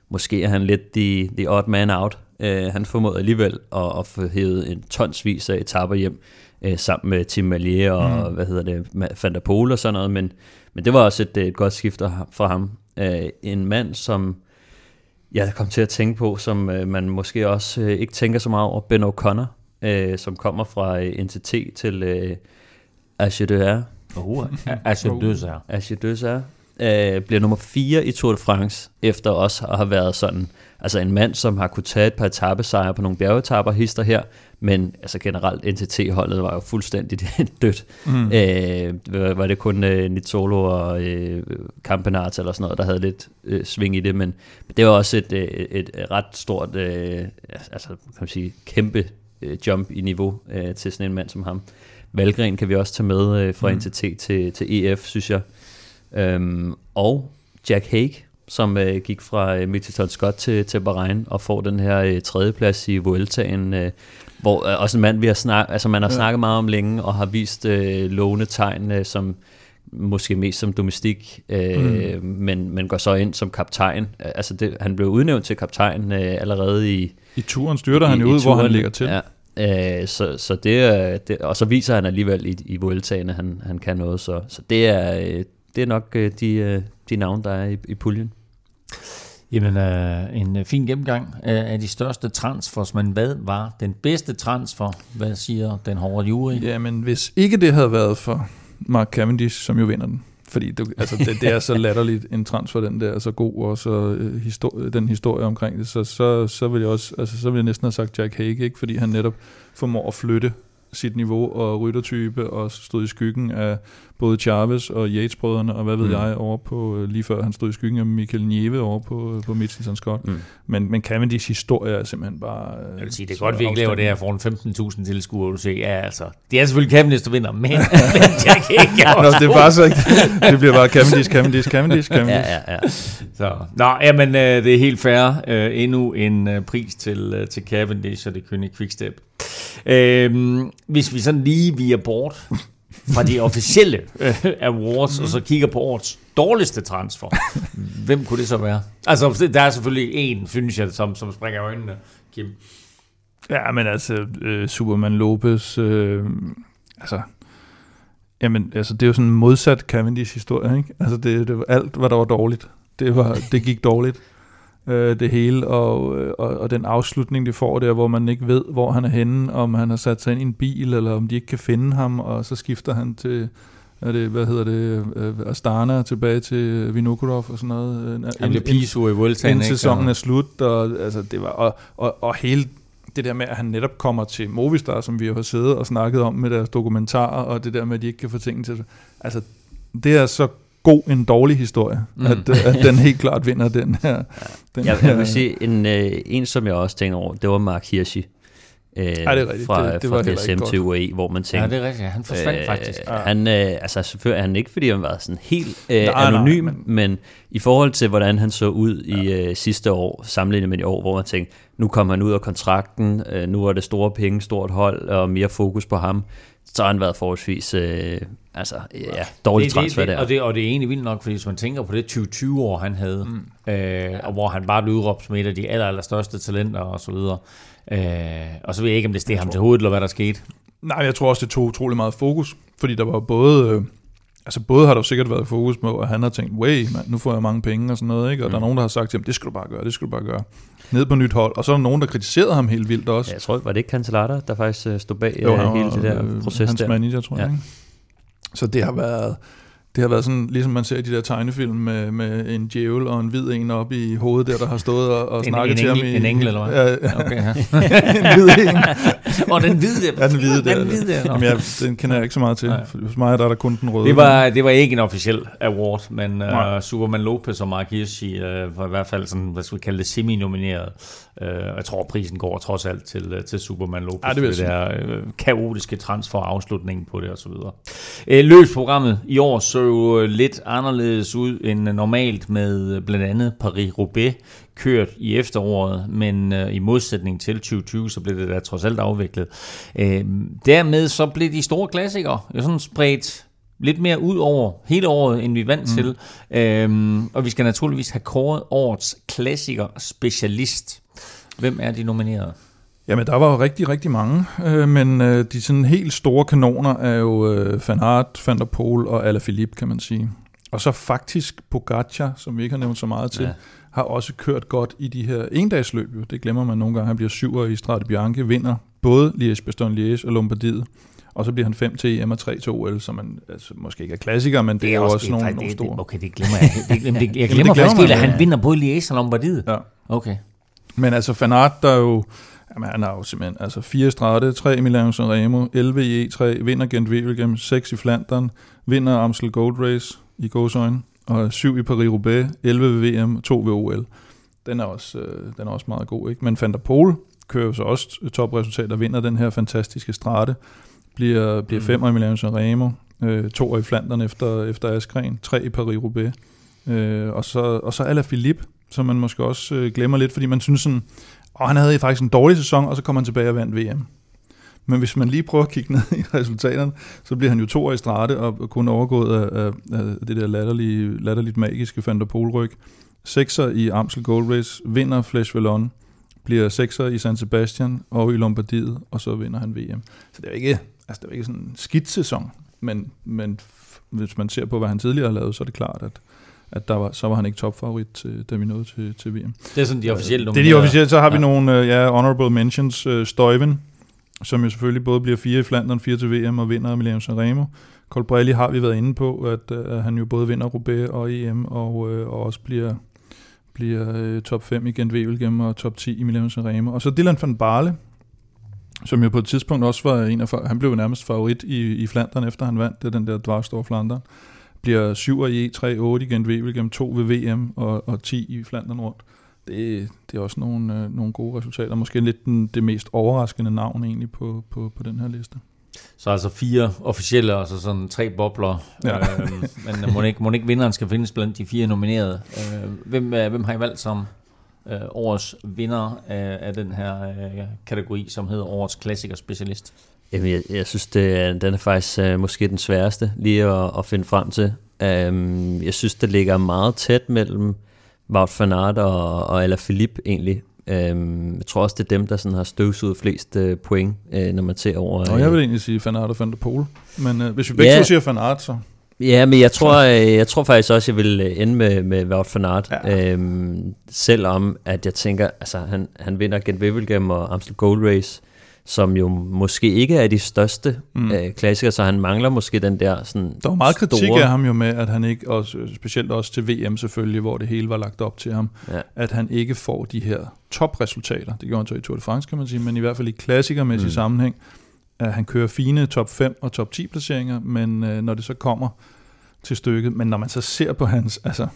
måske er han lidt the, the odd man out. Uh, han formåede alligevel at, at få hævet en tonsvis af etapper hjem, uh, sammen med Tim Malier og, mm. hvad hedder det, Van der Pol og sådan noget, men, men det var også et, et godt skift for ham. Uh, en mand, som jeg kom til at tænke på, som uh, man måske også uh, ikke tænker så meget over, Ben O'Connor, uh, som kommer fra uh, NTT til altså, det er Asje Døsser, øh, bliver nummer 4 i Tour de France, efter også at have været sådan, altså en mand, som har kunne tage et par etappesejre på nogle bjergetapper, hister her, men altså generelt NTT-holdet var jo fuldstændig dødt. Mm. Øh, var- det kun øh, Nizzolo og øh, Campenart eller sådan noget, der havde lidt øh, sving i det, men, det var også et, øh, et ret stort, øh, altså kan man sige, kæmpe øh, jump i niveau øh, til sådan en mand som ham. Valgren kan vi også tage med øh, fra mm. NTT til, til EF, synes jeg. Øhm, og Jack Hague, som øh, gik fra øh, Mitchelton Scott til, til Bahrain og får den her øh, tredjeplads i Vueltaen, øh, hvor øh, også en mand, vi har snak, altså man har Ja. ja. snakket meget om længe og har vist øh, lovende tegn, øh, som måske mest som domestik, øh, mm. men, men går så ind som kaptajn. Altså det, han blev udnævnt til kaptajn øh, allerede i, I turen styrter han i- jo i ud, hvor han turen. ligger til. Ja, øh, så, så det, det, og så viser han alligevel i, i Vueltaen, at han, han kan noget, så, så det er, øh, det er nok øh, de, øh, de navne, der er i, i puljen. Jamen, øh, en fin gennemgang af de største transfers, men hvad var den bedste transfer? Hvad siger den hårde jury? Ja, men hvis ikke det havde været for Mark Cavendish, som jo vinder den, fordi du, altså det, det er så latterligt en transfer, den der er så god, og så øh, histori- den historie omkring det, så, så, så vil jeg også, altså så vil jeg næsten have sagt Jack Hague, ikke? fordi han netop formår at flytte sit niveau og ryttertype, og stod i skyggen af både Chavez og Yates-brødrene, og hvad ved Mm. jeg, over på, øh, lige før han stod i skyggen af Michael Nieve over på, øh, på Mitchelton Scott. Mm. Men, men Cavendish historie er simpelthen bare... øh, Jeg vil sige, det er godt, vi ikke laver det her foran 15.000 tilskuere, du siger, ja, altså, det er selvfølgelig Cavendish, der vinder, men, men Jack Hague er Nå, det er bare så ikke. Det bliver bare Cavendish, Cavendish, Cavendish, Cavendish. Ja, ja, ja. Så, nå, jamen, øh, det er helt fair. Øh, endnu en øh, pris til, øh, til Cavendish og det kønne Quickstep. Øh, hvis vi sådan lige via bort fra de officielle øh, awards, mm. og så kigger på årets dårligste transfer, hvem kunne det så være? Altså, der er selvfølgelig en, synes jeg, som, som springer øjnene, Kim. Ja, men altså, øh, Superman Lopez, øh, altså, jamen, altså, det er jo sådan en modsat Cavendish-historie, ikke? Altså, det, det var alt, hvad der var dårligt. Det, var, det gik dårligt, øh, det hele, og, øh, og, og den afslutning, det får der, hvor man ikke ved, hvor han er henne, om han har sat sig ind i en bil, eller om de ikke kan finde ham, og så skifter han til, er det, hvad hedder det, øh, Astana tilbage til Vinokurov og sådan noget. Han bliver piso i Vueltaen, Inden sæsonen er slut, og, altså, det var, og, og, og hele det der med, at han netop kommer til Movistar, som vi jo har siddet og snakket om med deres dokumentarer, og det der med, at de ikke kan få tingene til. Altså, det er så god en dårlig historie, mm. at, at den helt klart vinder den her. Ja. Den jeg, jeg vil sige, en, øh, en som jeg også tænkte over, det var Mark Hirschi. Øh, ja, det er rigtigt. Fra, det, det fra DSM til UAE, hvor man tænker... Ja, det er rigtigt. Han forsvandt øh, faktisk. Ja. Han, øh, altså selvfølgelig er han ikke, fordi han var sådan helt øh, nej, anonym, nej, men... men i forhold til, hvordan han så ud ja. i øh, sidste år, sammenlignet med i år, hvor man tænkte, nu kommer han ud af kontrakten, øh, nu er det store penge, stort hold, og mere fokus på ham, så har han været forholdsvis øh, altså, ja, dårlig det, transfer det, det, der. Og det, og det er egentlig vildt nok, fordi hvis man tænker på det 20-20-år, han havde, mm. øh, ja. og hvor han bare blev udråbt som et af de aller, aller største talenter og så videre, Øh, og så ved jeg ikke, om det steg ham til hovedet, eller hvad der skete. Nej, jeg tror også, det tog utrolig meget fokus, fordi der var både... Øh, altså både har der jo sikkert været fokus på, at han har tænkt, way, man, nu får jeg mange penge og sådan noget, ikke? og mm. der er mm. nogen, der har sagt til ham, det skal du bare gøre, det skal du bare gøre. Ned på nyt hold. Og så er der nogen, der kritiserede ham helt vildt også. Ja, jeg tror, var det ikke Cancelata, der faktisk øh, stod bag jo, uh, hele det der øh, proces hans der? Hans manager, tror jeg. Ja. Ikke? Så det har været det har været sådan, ligesom man ser i de der tegnefilm med, med en djævel og en hvid en op i hovedet der, der har stået og, og en, snakket en til engel, ham. I, en engel, eller hvad? Ja. Okay, ja. en hvid en. og den hvide der. Ja, den hvide der. Den hvide der. Jamen, jeg, den kender jeg ikke så meget til. For hos mig der er der kun den røde. Det var, det var ikke en officiel award, men uh, Superman Lopez og Mark Hirschi uh, var i hvert fald sådan, hvad skal vi kalde det, semi-nomineret. Uh, jeg tror, prisen går trods alt til, uh, til Superman Lopez. Ja, det, det der uh, kaotiske transfer afslutningen på det og så videre. Uh, løbsprogrammet i år så jo lidt anderledes ud end normalt med blandt andet Paris-Roubaix kørt i efteråret, men øh, i modsætning til 2020, så blev det da trods alt afviklet. Øh, dermed så blev de store klassikere jo sådan spredt lidt mere ud over hele året, end vi vant mm. til. Øhm, og vi skal naturligvis have kåret årets klassiker specialist. Hvem er de nominerede? Jamen, der var jo rigtig, rigtig mange, øh, men øh, de sådan helt store kanoner er jo øh, Van Aert, Van der Poel og Alaphilippe, kan man sige. Og så faktisk Pogacar, som vi ikke har nævnt så meget til, ja. har også kørt godt i de her endagsløb. Det glemmer man nogle gange. Han bliver syver i Strade Bianche, vinder både Liège-Bastogne-Liège og Lombardiet. Og så bliver han 5 til EM og 3 til OL, som man altså, måske ikke er klassiker, men det, det er, er også, også nogle, det, nogle store. Det, okay, det glemmer jeg. Det, det, det, jeg glemmer faktisk helt, at han vinder både Liège og Lombardiet. Ja. Okay. Men altså Van Aert, der er jo Jamen, han har jo simpelthen altså fire strate, tre Milano Sanremo, 11 i E3, vinder Gent Wevelgem, 6 i Flandern, vinder Amstel Gold Race i gåsøjne, og 7 i Paris-Roubaix, 11 ved VM, 2 ved OL. Den er også, øh, den er også meget god, ikke? Men Van der Pol kører jo så også topresultater, vinder den her fantastiske strate, bliver, bliver mm. fem i Milano Sanremo, øh, to i Flandern efter, efter Askren, tre i Paris-Roubaix, øh, og så, og så Alaphilippe, som man måske også øh, glemmer lidt, fordi man synes sådan, og han havde faktisk en dårlig sæson, og så kom han tilbage og vandt VM. Men hvis man lige prøver at kigge ned i resultaterne, så bliver han jo to år i strate og kun overgået af, af, af det der latterlige, latterligt magiske Van der Polryg. Sekser i Amstel Gold Race, vinder Flash Vallon, bliver sekser i San Sebastian og i Lombardiet, og så vinder han VM. Så det er ikke, altså det er ikke sådan en skidt sæson, men, men hvis man ser på, hvad han tidligere har lavet, så er det klart, at, at der var, så var han ikke topfavorit, til, da vi nåede til, til VM. Det er sådan de officielle numre. Det er de officielle. Så har ja. vi nogle uh, ja, honorable mentions. Uh, Stuyven, som jo selvfølgelig både bliver fire i Flandern, fire til VM og vinder Milano Sanremo. Colbrelli har vi været inde på, at uh, han jo både vinder Roubaix og EM, og, og også bliver, bliver top 5 i Gent Wevelgem og top 10 i Milano Sanremo. Og så Dylan van Barle, som jo på et tidspunkt også var en af, han blev jo nærmest favorit i, i Flandern, efter han vandt det, den der Dvarstor Flandern bliver 7 i E3, 8 igen Wevelgem, 2 ved VM og, og 10 i Flandern rundt. Det, det er også nogle, øh, nogle gode resultater. Måske lidt den, det mest overraskende navn egentlig på, på, på den her liste. Så altså fire officielle, og så sådan tre bobler. Ja. Øh, men må ikke, må ikke vinderen skal findes blandt de fire nominerede. Øh, hvem, øh, hvem har I valgt som øh, årets vinder af, af den her øh, kategori, som hedder årets klassiker specialist? Jamen, jeg, jeg synes, det er, den er faktisk uh, måske den sværeste lige at, at finde frem til. Um, jeg synes, det ligger meget tæt mellem Wout van Aert og, og Alaphilippe egentlig. Øhm, jeg tror også, det er dem, der sådan har støvsuget flest øh, point, øh, når man ser over... Og jeg vil egentlig sige Van Aert og Van der Pol. Men øh, hvis vi begge Ja. to siger Van Aert, så... Ja, men jeg tror, jeg tror faktisk også, jeg vil ende med, med Wout van Aert. Ja. Øhm, selvom at jeg tænker, altså han, han vinder Gent Wevelgem og Amstel Gold Race, som jo måske ikke er de største Mm. øh, klassikere, så han mangler måske den der sådan Der var meget kritik store, af ham jo med, at han ikke, og specielt også til VM selvfølgelig, hvor det hele var lagt op til ham, Ja. at han ikke får de her topresultater. Det gjorde han så i Tour de France, kan man sige, men i hvert fald i klassikermæssig mm. Mm. sammenhæng. At han kører fine top 5 og top 10 placeringer, men øh, når det så kommer til stykket, men når man så ser på hans, altså,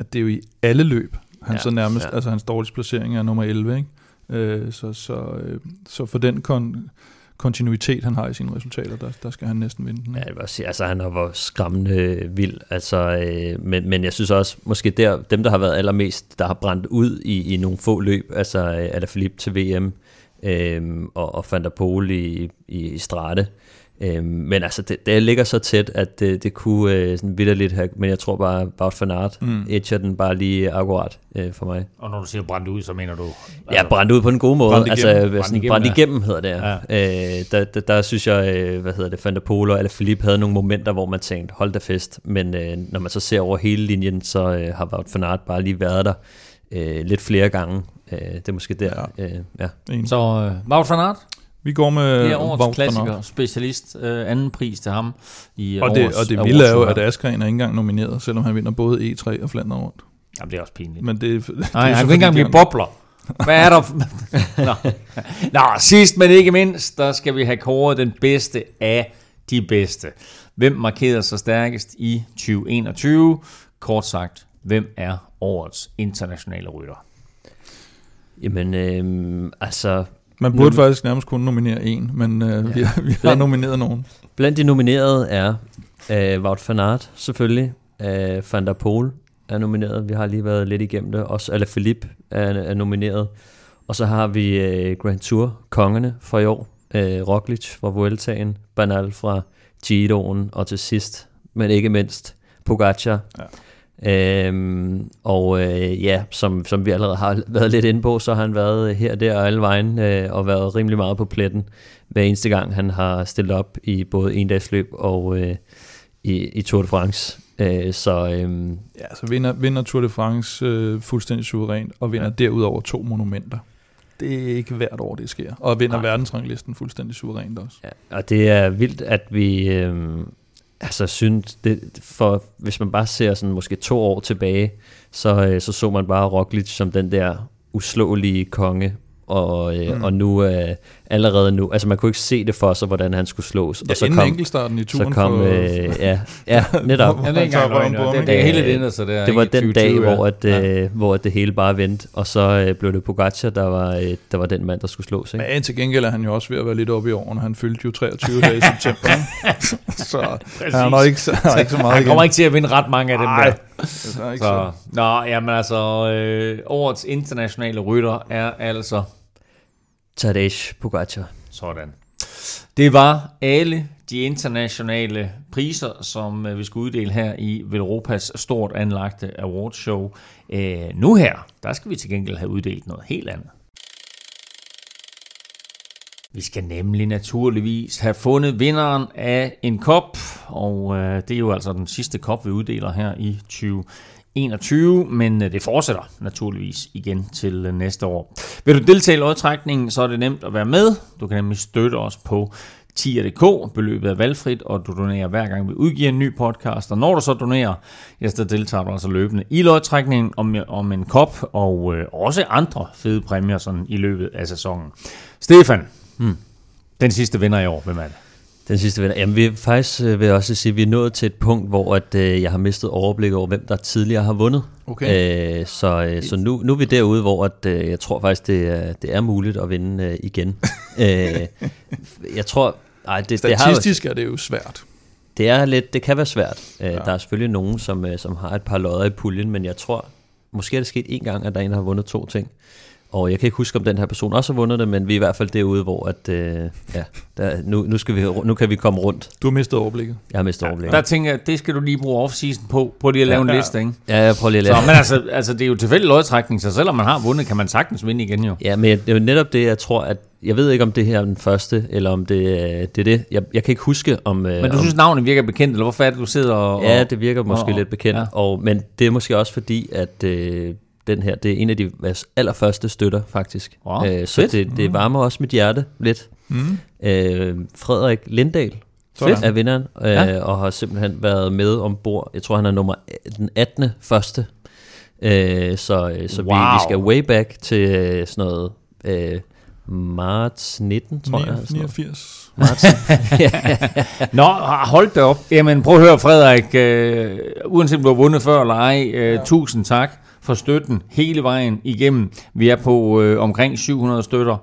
at det er jo i alle løb, han ja, så nærmest, ja. altså hans dårligste placering er nummer 11, ikke? Øh, så, så, øh, så for den kon- kontinuitet, han har i sine resultater, der, der skal han næsten vinde den. Ja, jeg vil sige, altså han har været skræmmende øh, vild, altså, øh, men, men jeg synes også, måske der, dem der har været allermest, der har brændt ud i, i nogle få løb, altså øh, Alaphilippe til VM, øh, og, og Van der Pol i, i, i Strate, øh, men altså det, det ligger så tæt, at det, det kunne øh, sådan vidderligt have, men jeg tror bare, Wout van Aert Mm. edger den bare lige akkurat øh, for mig. Og når du siger brændt ud, så mener du... Ja, brændt ud på en god måde. brændt altså, igennem. brændt, sådan, Brændt brændt igennem, igennem, hedder det. Ja. Øh, der, der, der, synes jeg, øh, hvad hedder det, Van der Pol og Philippe havde nogle momenter, hvor man tænkte, hold da fest. Men øh, når man så ser over hele linjen, så øh, har Wout van Aert bare lige været der øh, lidt flere gange. Øh, det er måske der. Ja. Øh, ja. Så øh, Wout van Aert, Vi går med det er årets klassiker, specialist, øh, anden pris til ham i Og det, årets og det vilde er jo, at Askren er ikke engang nomineret, selvom han vinder både E3 og Flandern rundt. Jamen, det er også pinligt. Men det, det, det Nej, er han så kan ikke engang blive bobler. Hvad er der? Nå. Nå, sidst men ikke mindst, der skal vi have kåret den bedste af de bedste. Hvem markerede sig stærkest i 2021? Kort sagt, hvem er årets internationale rytter? Jamen, øh, altså, Man burde faktisk nærmest kun nominere en, men øh, ja. vi, har, vi har nomineret nogen. blandt de nominerede er øh, Wout van Aert, selvfølgelig. Øh, Van der Pol er nomineret. Vi har lige været lidt igennem det. Også Alaphilippe er, er nomineret. Og så har vi øh, Grand Tour, kongerne for i år. Øh, Roglic fra Vueltaen, Bernal fra Giroen, og til sidst, men ikke mindst, Pogacar. Ja. Øhm, og øh, ja, som, som vi allerede har været lidt inde på, så har han været her, der og alle vejen, øh, og været rimelig meget på pletten hver eneste gang, han har stillet op i både endagsløb og øh, i, i Tour de France. Øh, så øh, Ja, så vinder, vinder Tour de France øh, fuldstændig suverænt, og vinder ja. derudover to monumenter. Det er ikke hvert år, det sker. Og vinder Nej. verdensranglisten fuldstændig suverænt også. Ja, og det er vildt, at vi øh, altså synes, det, for hvis man bare ser sådan måske to år tilbage, så, øh, så så man bare Roglic som den der uslåelige konge, og, øh, Mm. og nu øh, allerede nu, altså man kunne ikke se det for sig, hvordan han skulle slås. Ja, og så inden kom, enkeltstarten i så turen kom, for, øh, ja, ja, netop. Jeg ved ikke han engang, det, ikke? det hele det ændrede sig der. Det var ikke? den dag, 2020, hvor, at, ja. øh, hvor at det hele bare vendte, og så øh, blev det Pogacar, der var, øh, der var den mand, der skulle slås. Ikke? Men til gengæld er han jo også ved at være lidt oppe i årene. Han fyldte jo 23 dage i september. så han har nok ikke, så- han har ikke så meget Han igen. kommer ikke til at vinde ret mange af dem Nej, der. det er ikke så. Så, nå, jamen altså, øh, årets internationale rytter er altså Tadej Pogacar. sådan. Det var alle de internationale priser, som øh, vi skulle uddele her i Velropas stort anlagte awardshow. Øh, nu her, der skal vi til gengæld have uddelt noget helt andet. Vi skal nemlig naturligvis have fundet vinderen af en kop, og øh, det er jo altså den sidste kop, vi uddeler her i 2021, men øh, det fortsætter naturligvis igen til øh, næste år. Vil du deltage i lodtrækningen, så er det nemt at være med. Du kan nemlig støtte os på tier.dk. Beløbet er valgfrit, og du donerer hver gang vi udgiver en ny podcast. Og når du så donerer, ja, så deltager du altså løbende i lodtrækningen om, om en kop, og øh, også andre fede præmier sådan i løbet af sæsonen. Stefan, Hmm. den sidste vinder i år, hvem er det? Den sidste vinder. Jamen, vi er faktisk øh, vil jeg også sige, at vi er nået til et punkt, hvor at, øh, jeg har mistet overblik over, hvem der tidligere har vundet. Okay. Øh, så øh, så nu, nu er vi derude, hvor at, øh, jeg tror faktisk, det er, det er muligt at vinde øh, igen. øh, jeg tror... Ej, det, det, har, jo- Statistisk er det jo svært. det er lidt, det kan være svært. Øh, Ja. Der er selvfølgelig nogen, som, øh, som har et par lodder i puljen, men jeg tror, måske er det sket en gang, at der er en, der har vundet to ting. Og jeg kan ikke huske, om den her person også har vundet det, men vi er i hvert fald derude, hvor at, øh, ja, der, nu, nu, skal vi, nu kan vi komme rundt. Du har mistet overblikket. Jeg har mistet overblikket. Der tænker jeg, det skal du lige bruge off-season på, på lige at lave Ja, en ja. liste, ikke? Ja, jeg prøver lige at Så, lade. men altså, altså, det er jo tilfældig lodtrækning, så selvom man har vundet, kan man sagtens vinde igen jo. Ja, men det er jo netop det, jeg tror, at jeg ved ikke, om det her er den første, eller om det, er- det er det. Jeg, jeg kan ikke huske, om... Men du om, synes, navnet virker bekendt, eller hvorfor er det, du sidder og... Ja, det virker måske og- lidt bekendt, ja. ja. og, men det er måske også fordi, at øh, den her, det er en af de allerførste støtter, faktisk. Wow, øh, så fedt. det, det varmer også mit hjerte lidt. Mm. Øh, Frederik Lindahl Sådan. er vinderen, øh, Ja. og har simpelthen været med ombord. Jeg tror, han er nummer den 18. første. Øh, så øh, så wow. vi, vi skal way back til øh, sådan noget øh, marts 19, tror jeg. eller sådan noget. 89. Marts. Nå, hold da op. Jamen, prøv at høre, Frederik. Øh, uanset om du har vundet før eller ej, øh, ja. tusind tak for støtten hele vejen igennem. Vi er på øh, omkring 700 støtter,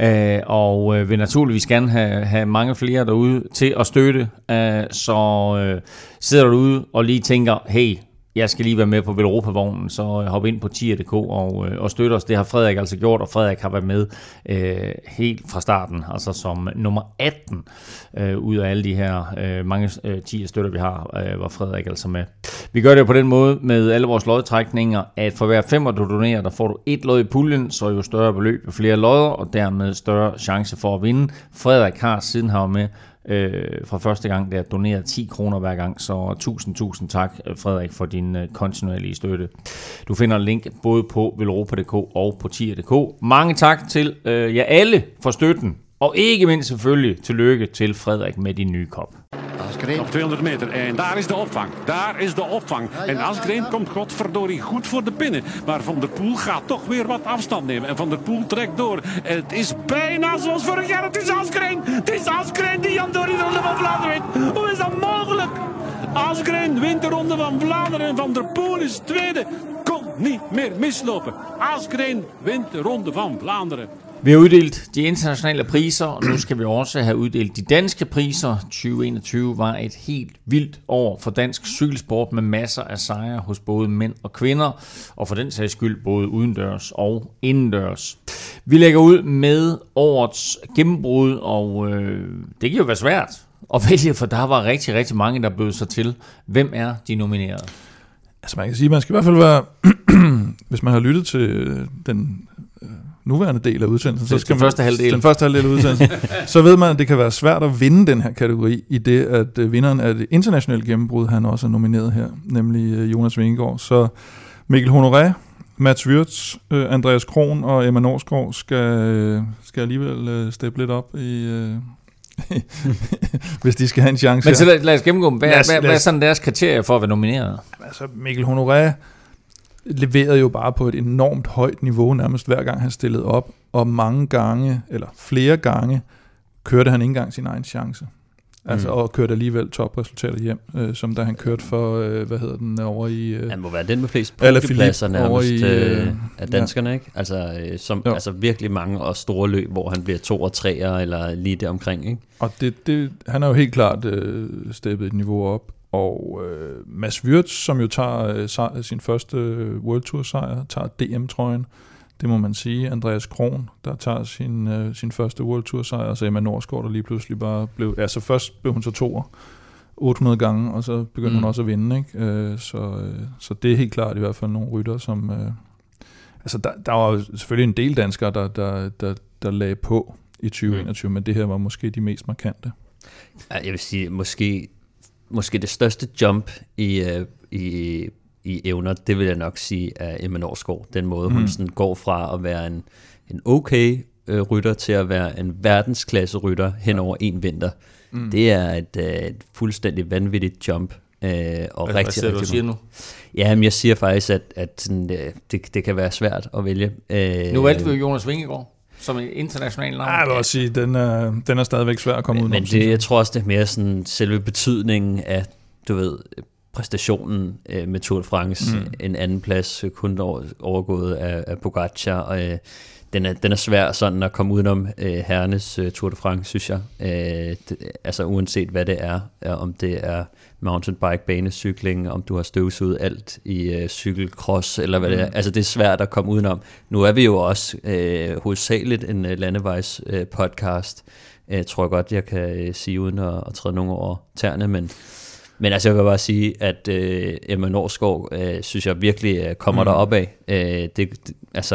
øh, og øh, vil naturligvis gerne have, have mange flere derude til at støtte. Øh, så øh, sidder du derude og lige tænker, hey, jeg skal lige være med på Velropa-vognen, så hop ind på tier.dk og, øh, og støt os. Det har Frederik altså gjort, og Frederik har været med øh, helt fra starten, altså som nummer 18 øh, ud af alle de her øh, mange øh, tier støtter, vi har, øh, var Frederik altså med. Vi gør det på den måde med alle vores lodtrækninger, at for hver femmer du donerer, der får du et lod i puljen, så jo større beløb, jo flere lodder, og dermed større chance for at vinde. Frederik har siden han var med øh, fra første gang, der doneret 10 kroner hver gang, så tusind, tusind tak, Frederik, for din øh, kontinuerlige støtte. Du finder link både på velropa.dk og på tier.dk. Mange tak til øh, jer alle for støtten, og ikke mindst selvfølgelig tillykke til Frederik med din nye kop. Asgreen. Nog 200 meter. En daar is de opvang. Daar is de opvang. En Asgreen komt godverdorie goed voor de pinnen. Maar Van der Poel gaat toch weer wat afstand nemen. En Van der Poel trekt door. En het is bijna zoals vorig jaar. Het is Asgreen. Het is Asgreen die Jan Dorie de Ronde van Vlaanderen wint. Hoe is dat mogelijk? Asgreen wint de Ronde van Vlaanderen. En Van der Poel is tweede. Kon niet meer mislopen. Asgreen wint de Ronde van Vlaanderen. Vi har uddelt de internationale priser, og nu skal vi også have uddelt de danske priser. 2021 var et helt vildt år for dansk cykelsport med masser af sejre hos både mænd og kvinder, og for den sags skyld både udendørs og indendørs. Vi lægger ud med årets gennembrud, og øh, det kan jo være svært at vælge, for der var rigtig, rigtig mange, der bød sig til. Hvem er de nominerede? Altså man kan sige, man skal i hvert fald være, hvis man har lyttet til øh, den øh, nuværende del af udsendelsen, så skal den man, første halvdel. den første halvdel af udsendelsen, så ved man, at det kan være svært at vinde den her kategori, i det at øh, vinderen af det internationale gennembrud, han også er nomineret her, nemlig Jonas Vingegaard. Så Mikkel Honoré, Mats Wirtz, Andreas Kron og Emma Norsgaard skal, skal alligevel steppe lidt op i... Hvis de skal have en chance. Men så lad, lad os gennemgå dem. Hvad, Lad os- hvad, lad hvad er os- sådan deres kriterier for at være nomineret? altså Mikkel Honoré leverede jo bare på et enormt højt niveau, nærmest hver gang han stillede op, og mange gange, eller flere gange, kørte han ikke engang sin egen chance. Altså, Mm. og kørte alligevel topresultater hjem, øh, som da han kørte for, øh, hvad hedder den, over i... Øh, Han må være den med flest podiumpladser Philippe over nærmest i, øh, øh, af danskerne, ikke? Altså, øh, som, Jo. altså virkelig mange og store løb, hvor han bliver to og treer eller lige der omkring, ikke? Og det, det, han har jo helt klart øh, steppet et niveau op. Og øh, Mads Wirtz, som jo tager øh, sej, sin første øh, World Tour sejr, tager DM-trøjen. Det må man sige. Andreas Kron, der tager sin, øh, sin første World Tour sejr, og så Emma Norsgaard, der lige pludselig bare blev... Altså først blev hun så toer 800 gange, og så begyndte mm. Hun også at vinde. Ikke? Øh, så, øh, så det er helt klart i hvert fald nogle rytter, som... Øh, altså der, der var selvfølgelig en del danskere, der, der, der, der lagde på i 2021, mm. men det her var måske de mest markante. Ja, Jeg vil sige, måske, måske det største jump i, øh, i, i evner, det vil jeg nok sige, er Emma Norsgaard. Den måde, mm. hun sådan går fra at være en, en okay øh, rytter til at være en verdensklasse rytter hen over en vinter. Mm. Det er et, øh, et fuldstændig vanvittigt jump. Øh, og Hvad, hvad rigtig, du og rigtig siger nu? Ja, men jeg siger faktisk, at, at sådan, øh, det, det kan være svært at vælge. Øh, Nu valgte vi jo Jonas Vingegaard som en international navn. Jeg vil også sige, den er, den er stadigvæk svær at komme ud Men, men det, jeg tror også, det er mere sådan selve betydningen af, du ved, præstationen øh, med Tour de France, mm. en anden plads, øh, kun over, overgået af, af Pogacar, og øh, den, er, den er svær sådan at komme udenom øh, herrenes øh, Tour de France, synes jeg. Øh, det, altså uanset hvad det er, er, om det er mountainbike, banecykling, om du har støvsuget alt i øh, cykelcross, eller hvad mm. det er. Altså det er svært at komme udenom. Nu er vi jo også øh, hovedsageligt en øh, landevejs øh, podcast, øh, tror jeg godt, jeg kan øh, sige uden at, at træde nogen over tæerne, men men altså, jeg vil bare sige, at øh, Emma Norsgaard, øh, synes jeg virkelig øh, kommer mm. derop af. Øh, det, det, altså,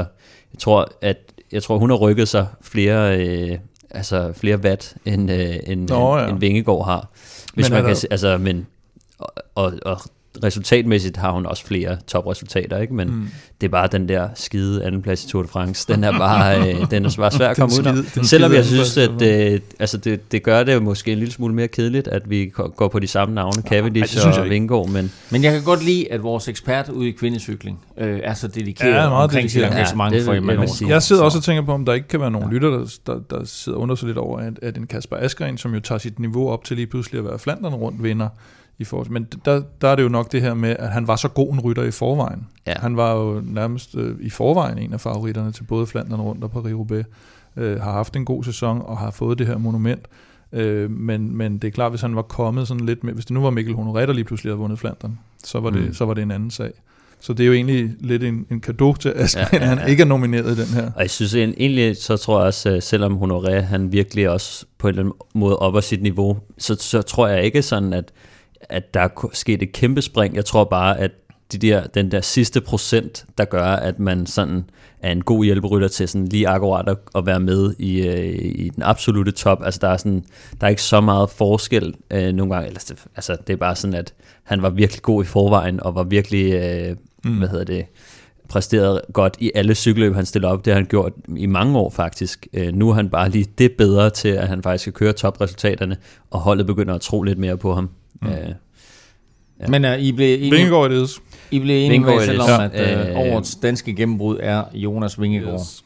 jeg tror, at jeg tror, hun har rykket sig flere, øh, altså flere watt, end, øh, end, Nå, ja. end Vingegaard har. Hvis men man kan, der... altså, men, og, og, og resultatmæssigt har hun også flere topresultater, ikke? men mm. det er bare den der skide andenplads i Tour de France. Den er bare, øh, den er bare svær at komme ud af. Selvom jeg synes, at øh, altså det, det gør det måske en lille smule mere kedeligt, at vi går på de samme navne, Cavendish ja, og Vingård. Men, men jeg kan godt lide, at vores ekspert ude i kvindecykling øh, er så dedikeret ja, meget omkring sit engagement ja, for Emmanuel. Jeg, jeg sidder også og tænker på, om der ikke kan være nogen ja. lytter, der, der, der sidder under sig lidt over, at, at en Kasper Askren, som jo tager sit niveau op til lige pludselig at være Flandern rundt vinder, i forhold Men der, der er det jo nok det her med, at han var så god en rytter i forvejen. Ja. Han var jo nærmest øh, i forvejen en af favoritterne til både Flandern rundt og Paris-Roubaix. Øh, har haft en god sæson og har fået det her monument. Øh, men, men det er klart, hvis han var kommet sådan lidt med, hvis det nu var Mikkel Honoré, der lige pludselig havde vundet Flandern, så var, det, mm. så var det en anden sag. Så det er jo egentlig lidt en, en gave til Asger, ja, ja, ja. han ikke er nomineret i den her. Og jeg synes egentlig, så tror jeg også, selvom Honoré, han virkelig også på en eller anden måde op sit niveau, så, så tror jeg ikke sådan, at at der er sket et kæmpe spring. Jeg tror bare, at de der, den der sidste procent, der gør, at man sådan er en god hjælperytter til sådan lige akkurat at, at være med i, øh, i den absolute top. Altså der er, sådan, der er ikke så meget forskel øh, nogle gange. Altså det er bare sådan, at han var virkelig god i forvejen, og var virkelig, øh, mm. hvad hedder det, præsteret godt i alle cykelløb, han stiller op. Det har han gjort i mange år faktisk. Øh, nu er han bare lige det bedre til, at han faktisk skal køre topresultaterne, og holdet begynder at tro lidt mere på ham. Mm. Øh, ja. Men uh, I blev enige, Vingegaard it I blev enige med selv om, at uh, årets danske gennembrud er Jonas Vingegaard. Yes.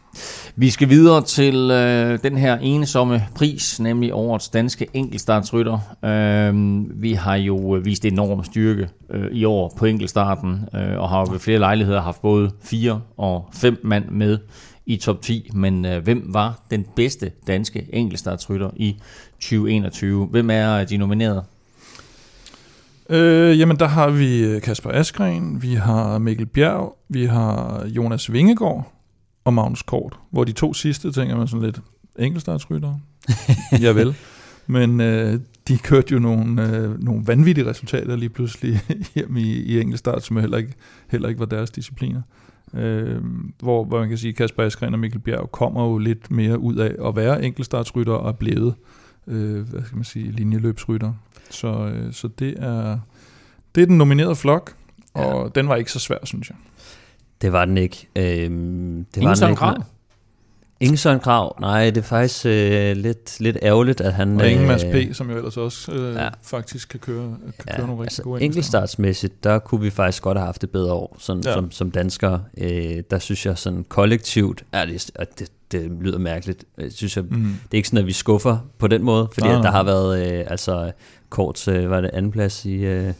Vi skal videre til uh, den her ensomme pris, nemlig årets danske enkeltstartsrytter. Uh, vi har jo vist enorm styrke uh, i år på enkeltstarten, uh, og har ved flere lejligheder haft både fire og fem mand med i top 10. Men uh, hvem var den bedste danske enkeltstartsrytter i 2021? Hvem er de nominerede? Øh, jamen, der har vi øh, Kasper Askren, vi har Mikkel Bjerg, vi har Jonas Vingegaard og Magnus Kort, hvor de to sidste tænker man sådan lidt enkeltstartsryttere. ja vel. Men øh, de kørte jo nogle, øh, nogle vanvittige resultater lige pludselig hjem i, i enkeltstart, som heller ikke, heller ikke var deres discipliner. Øh, hvor, hvor man kan sige, at Kasper Askren og Mikkel Bjerg kommer jo lidt mere ud af at være enkeltstartsrytter og er blevet øh, hvad skal man sige, linjeløbsrytter. Så, øh, så det, er, det er den nominerede flok, og ja. den var ikke så svær, synes jeg. Det var den ikke. Øhm, det Ingen var den ikke. Ingen Søren Krav. Nej, det er faktisk øh, lidt, lidt ærgerligt, at han... Og ingen Mads P., øh, som jo ellers også øh, ja. faktisk kan køre, kan ja, køre nogle rigtig altså, gode enkeltstartsmæssigt, der kunne vi faktisk godt have haft det bedre år, sådan, ja. som, som danskere. Øh, der synes jeg sådan kollektivt, er det, det, det lyder mærkeligt. Jeg synes, jeg, mm. det er ikke sådan, at vi skuffer på den måde, fordi ah, der har været, øh, altså kort, øh, var det anden plads i... Øh,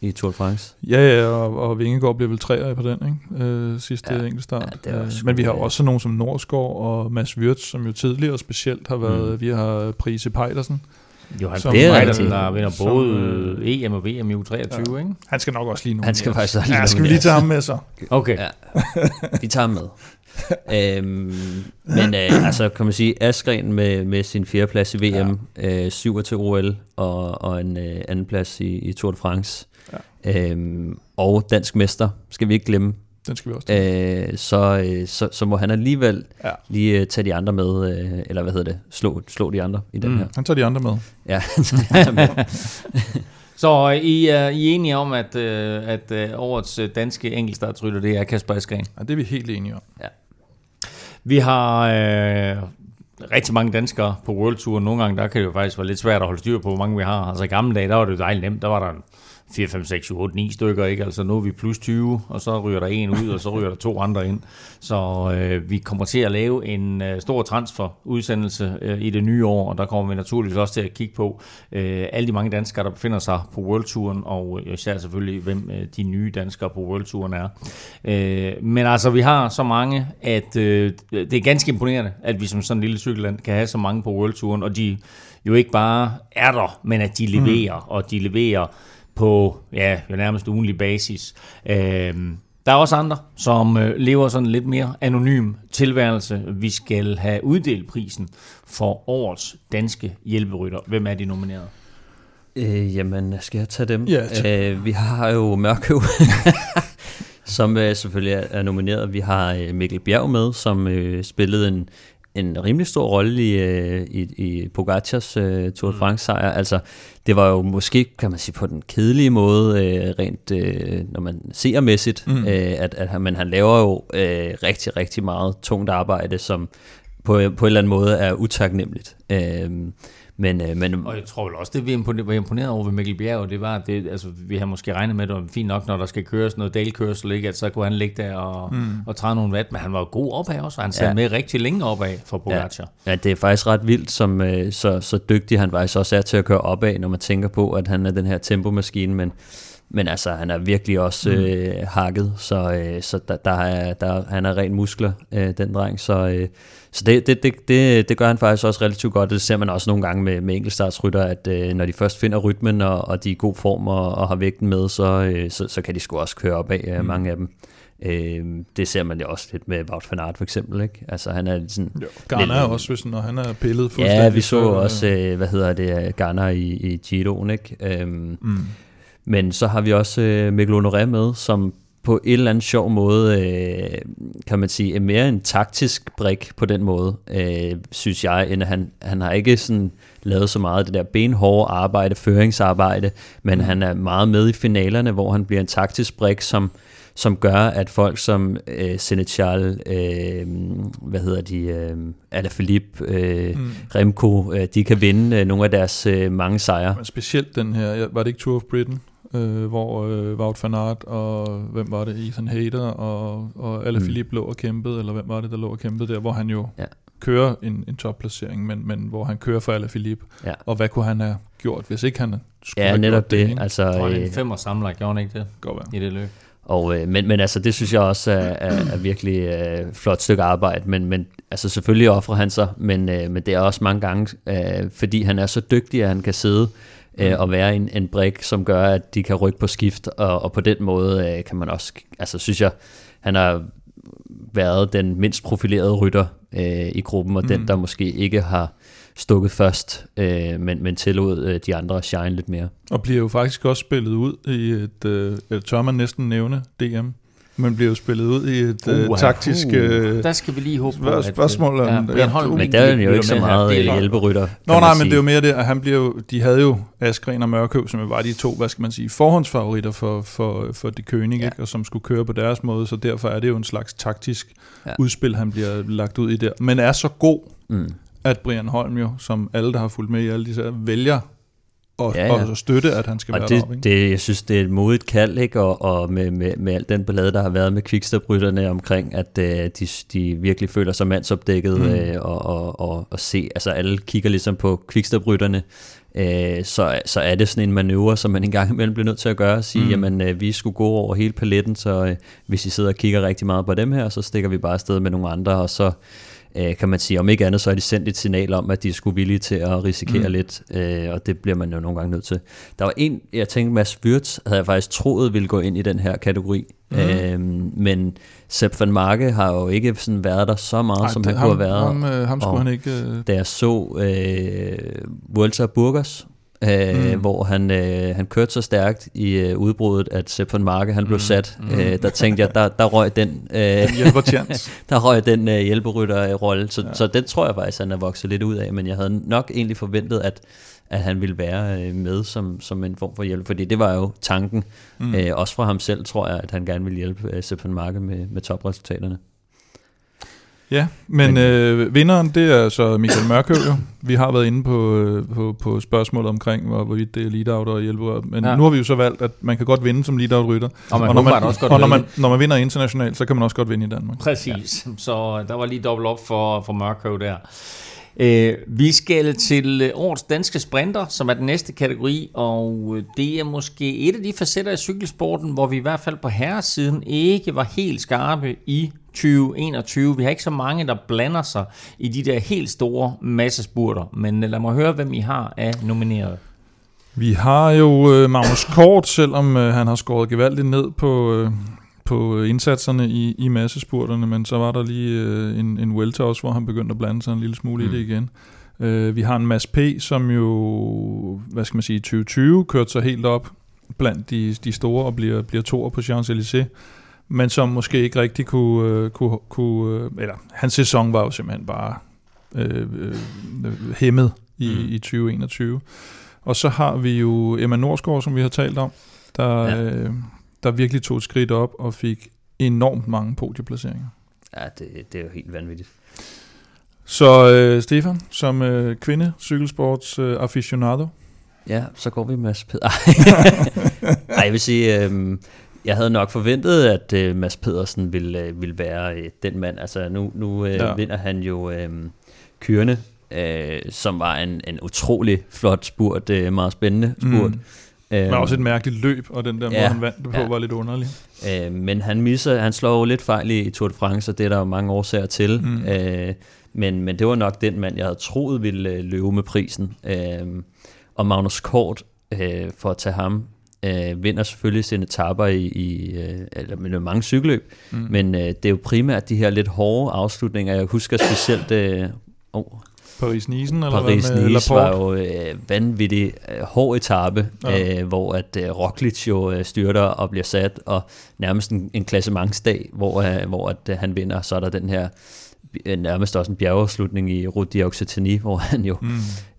i Tour de France. Ja, ja, og, og Vingegaard blev vel træer på den, ikke? Øh, sidste ja. enkeltstart. Ja, øh, Men vi har også nogen som Norsgaard og Mads Wirtz, som jo tidligere specielt har været, mm. vi har Prise Pejdersen. Johan som Pejdersen, der vinder både som, EM og VM i U23, ja. ikke? Han skal nok også lige nu. Han skal faktisk også lige Ja, skal vi lige tage ham med så? Okay. Ja. Vi tager ham med. øhm, men øh, altså kan man sige, Askren med, med sin fjerdeplads i VM, ja. øh, syver til OL og, og en øh, anden plads i, i Tour de France. Ja. Øhm, og dansk mester, skal vi ikke glemme. Den skal vi også tage. Øh, så, øh, så, så må han alligevel ja. lige uh, tage de andre med, øh, eller hvad hedder det, slå, slå de andre i den mm, her. Han tager de andre med. Ja, han tager de andre med. Så uh, I, uh, I er enige om, at, uh, at årets danske enkeltstartsrytter, det er Kasper Eskren? Ja, det er vi helt enige om. Ja. Vi har uh, rigtig mange danskere på World Tour. Nogle gange der kan det jo faktisk være lidt svært at holde styr på, hvor mange vi har. Altså i gamle dage, der var det jo dejligt nemt. Der var der 4, 5, 6, 7, 8, 9 stykker, ikke? Altså nu er vi plus 20, og så ryger der en ud, og så ryger der to andre ind. Så øh, vi kommer til at lave en øh, stor transfer-udsendelse øh, i det nye år, og der kommer vi naturligvis også til at kigge på øh, alle de mange danskere, der befinder sig på World Touren, og især selvfølgelig, hvem øh, de nye danskere på World Touren er. Øh, men altså, vi har så mange, at øh, det er ganske imponerende, at vi som sådan en lille cykelland kan have så mange på World Touren, og de jo ikke bare er der, men at de leverer, mm. og de leverer på ja, jo nærmest ugenlig basis. Øh, der er også andre, som øh, lever sådan lidt mere anonym tilværelse. Vi skal have uddelt prisen for årets danske hjælperytter. Hvem er de nomineret? Øh, jamen, skal jeg tage dem? Ja, øh, vi har jo Mørkøv, som øh, selvfølgelig er nomineret. Vi har øh, Mikkel Bjerg med, som øh, spillede en, en rimelig stor rolle i, øh, i, i Pogacars øh, Tour de mm. France sejr. Altså, det var jo måske, kan man sige, på den kedelige måde, øh, rent øh, når man ser mæssigt, mm. øh, at, at men han laver jo øh, rigtig, rigtig meget tungt arbejde, som på, på en eller anden måde er utaknemmeligt. Øh, men, øh, men, og jeg tror vel også, det vi var imponeret over ved Mikkel Bjerg, det var, at det, altså, vi har måske regnet med, at det var fint nok, når der skal køres noget dalkørsel, ikke? at så kunne han ligge der og, mm. og træde nogle vat, men han var jo god opad også, og han sad ja. med rigtig længe opad for Pogacar. Ja. ja, det er faktisk ret vildt, som, øh, så, så dygtig han faktisk også er til at køre opad, når man tænker på, at han er den her tempomaskine, men men altså, han er virkelig også mm. øh, hakket, så, øh, så der, der er, der, han er ren muskler, øh, den dreng. Så, øh, så det, det, det, det, det gør han faktisk også relativt godt. Det ser man også nogle gange med, med enkeltstartsrytter, at øh, når de først finder rytmen, og, og de er i god form og, og har vægten med, så, øh, så, så kan de sgu også køre op af øh, mm. mange af dem. Øh, det ser man jo også lidt med Wout van Aert for eksempel, ikke? Altså han er sådan... Jo, Garner er også, hvis, når han er pillet Ja, vi så, så også, øh, hvad hedder det, Garner i, i Giroen, ikke? Øh, mm. Men så har vi også øh, Mikkel Honoré med, som på en eller anden sjov måde, øh, kan man sige, er mere en taktisk brik på den måde, øh, synes jeg, end at han, han har ikke sådan lavet så meget af det der benhårde arbejde, føringsarbejde, men mm. han er meget med i finalerne, hvor han bliver en taktisk brik, som, som gør, at folk som øh, Senechal, øh, hvad hedder de, øh, Alaphilippe, øh, mm. Remco, øh, de kan vinde øh, nogle af deres øh, mange sejre. Men specielt den her, var det ikke Tour of Britain? Øh, hvor øh, Wout van Aert og hvem var det, Ethan Hader og, og Alaphilippe mm. lå og kæmpede, eller hvem var det, der lå og kæmpede der, hvor han jo ja. kører en, en topplacering, men, men hvor han kører for Alaphilippe. Ja. Og hvad kunne han have gjort, hvis ikke han skulle ja, have netop det? det. Altså, jeg tror, en femmer samler, gjorde han ikke det? Godt være. I det løb. Og, øh, men, men altså, det synes jeg også er, er, er virkelig øh, flot stykke arbejde, men, men altså, selvfølgelig offrer han sig, men, øh, men det er også mange gange, øh, fordi han er så dygtig, at han kan sidde øh, og være en, en brik, som gør, at de kan rykke på skift, og, og på den måde øh, kan man også, altså synes jeg, han har været den mindst profilerede rytter øh, i gruppen, og mm. den, der måske ikke har stukket først, øh, men, men tillod øh, de andre at shine lidt mere. Og bliver jo faktisk også spillet ud i et, øh, tør man næsten nævne, DM, man bliver jo spillet ud i et uh, uh, taktisk... Uh, der skal vi lige håbe på, spørgsmål om... Ja, ja, Holm, men der er jo ikke så meget hjælperytter. Nå nej, men det er jo mere det, at han bliver jo, de havde jo Askren og Mørkøv, som jo var de to, hvad skal man sige, forhåndsfavoritter for, for, for de König, ja. ikke? og som skulle køre på deres måde, så derfor er det jo en slags taktisk ja. udspil, han bliver lagt ud i der. Men er så god, mm. at Brian Holm jo, som alle, der har fulgt med i alle disse vælger og, ja, ja. og støtte, at han skal og være det, deroppe. Ikke? Det, jeg synes, det er et modigt kald, ikke? og, og med, med, med al den ballade, der har været med kvikstoprytterne omkring, at uh, de, de virkelig føler sig mandsopdækket, mm. uh, og, og, og, og se, altså alle kigger ligesom på kvikstoprytterne, uh, så, så er det sådan en manøvre, som man engang imellem bliver nødt til at gøre, og sige, mm. jamen uh, vi skulle gå over hele paletten, så uh, hvis I sidder og kigger rigtig meget på dem her, så stikker vi bare afsted med nogle andre, og så øh, kan man sige. Om ikke andet, så er de sendt et signal om, at de skulle villige til at risikere mm. lidt, øh, og det bliver man jo nogle gange nødt til. Der var en, jeg tænkte, Mads Wirtz havde jeg faktisk troet ville gå ind i den her kategori, mm. øh, men Sepp van Marke har jo ikke sådan været der så meget, Ej, som det, han ham, kunne have været. Ham, øh, ham skulle og han ikke... Øh... Da jeg så øh, Vuelta Burgos, øh, mm. hvor han, øh, han kørte så stærkt i øh, udbruddet, at Sepp von Marke han blev mm. sat. Mm. Øh, der tænkte jeg, der, der røg den, øh, der røg den øh, hjælperytter-rolle, så, ja. så den tror jeg faktisk, han er vokset lidt ud af, men jeg havde nok egentlig forventet, at at han ville være øh, med som, som en form for hjælp, fordi det var jo tanken, mm. øh, også fra ham selv, tror jeg, at han gerne ville hjælpe øh, Sepp Marke med, med topresultaterne. Ja, men øh, vinderen, det er så Michael Mørkøv jo. Vi har været inde på, øh, på, på spørgsmålet omkring, hvor, hvorvidt det er lead-out og hjælper. Men Ja. nu har vi jo så valgt, at man kan godt vinde som lead-out-rytter. Og man og når man, også godt og når man, når man vinder internationalt, så kan man også godt vinde i Danmark. Præcis. Ja. Så der var lige dobbelt op for, for Mørkøv der. Øh, vi skal til øh, årets danske sprinter, som er den næste kategori, og øh, det er måske et af de facetter i cykelsporten, hvor vi i hvert fald på herresiden ikke var helt skarpe i 2021. Vi har ikke så mange, der blander sig i de der helt store massespurter, men øh, lad mig høre, hvem I har af nomineret. Vi har jo øh, Magnus Kort, selvom øh, han har skåret gevaldigt ned på, øh, på indsatserne i, i massespurterne, men så var der lige øh, en, en Vuelta også, hvor han begyndte at blande sig en lille smule mm. i det igen. Øh, vi har en Mads P., som jo, hvad skal man sige, 2020 kørte sig helt op blandt de, de store og bliver, bliver toer på Champs-Élysées, men som måske ikke rigtig kunne, øh, kunne, kunne øh, eller hans sæson var jo simpelthen bare øh, øh, hæmmet i, Mm. mm. i 2021. Og så har vi jo Emma Norsgaard, som vi har talt om, der, ja. øh, der virkelig tog et skridt op og fik enormt mange podieplaceringer. Ja, det, det er jo helt vanvittigt. Så øh, Stefan, som øh, kvinde, cykelsports øh, aficionado, Ja, så går vi Mads Peder. Ej, jeg vil sige, øh, jeg havde nok forventet, at øh, Mads Pedersen ville, øh, ville være øh, den mand. Altså nu, nu øh, ja. Vinder han jo øh, Kyrne, øh, som var en, en utrolig flot spurt, øh, meget spændende spurt. Mm. Øh, men også et mærkeligt løb, og den der måde, ja, han vandt det på, ja. var lidt underlig. Øh, men han misser, han slår jo lidt fejl i, Tour de France, og det er der jo mange årsager til. Mm. Øh, men, men det var nok den mand, jeg havde troet ville øh, løbe med prisen. Øh, og Magnus Kort, øh, for at tage ham, øh, vinder selvfølgelig sine etapper i, i øh, eller med mange cykelløb, mm. men øh, det er jo primært de her lidt hårde afslutninger. Jeg husker specielt... Øh, oh, Paris-Nice, eller Paris hvad med Nice var jo øh, vanvittig øh, hård etape, Ja. øh, hvor at øh, Roglic jo øh, styrter og bliver sat, og nærmest en, en klassementsdag, hvor, øh, hvor at, øh, han vinder, så er der den her øh, nærmest også en bjergeafslutning i Route de Occitanie, hvor han jo Mm.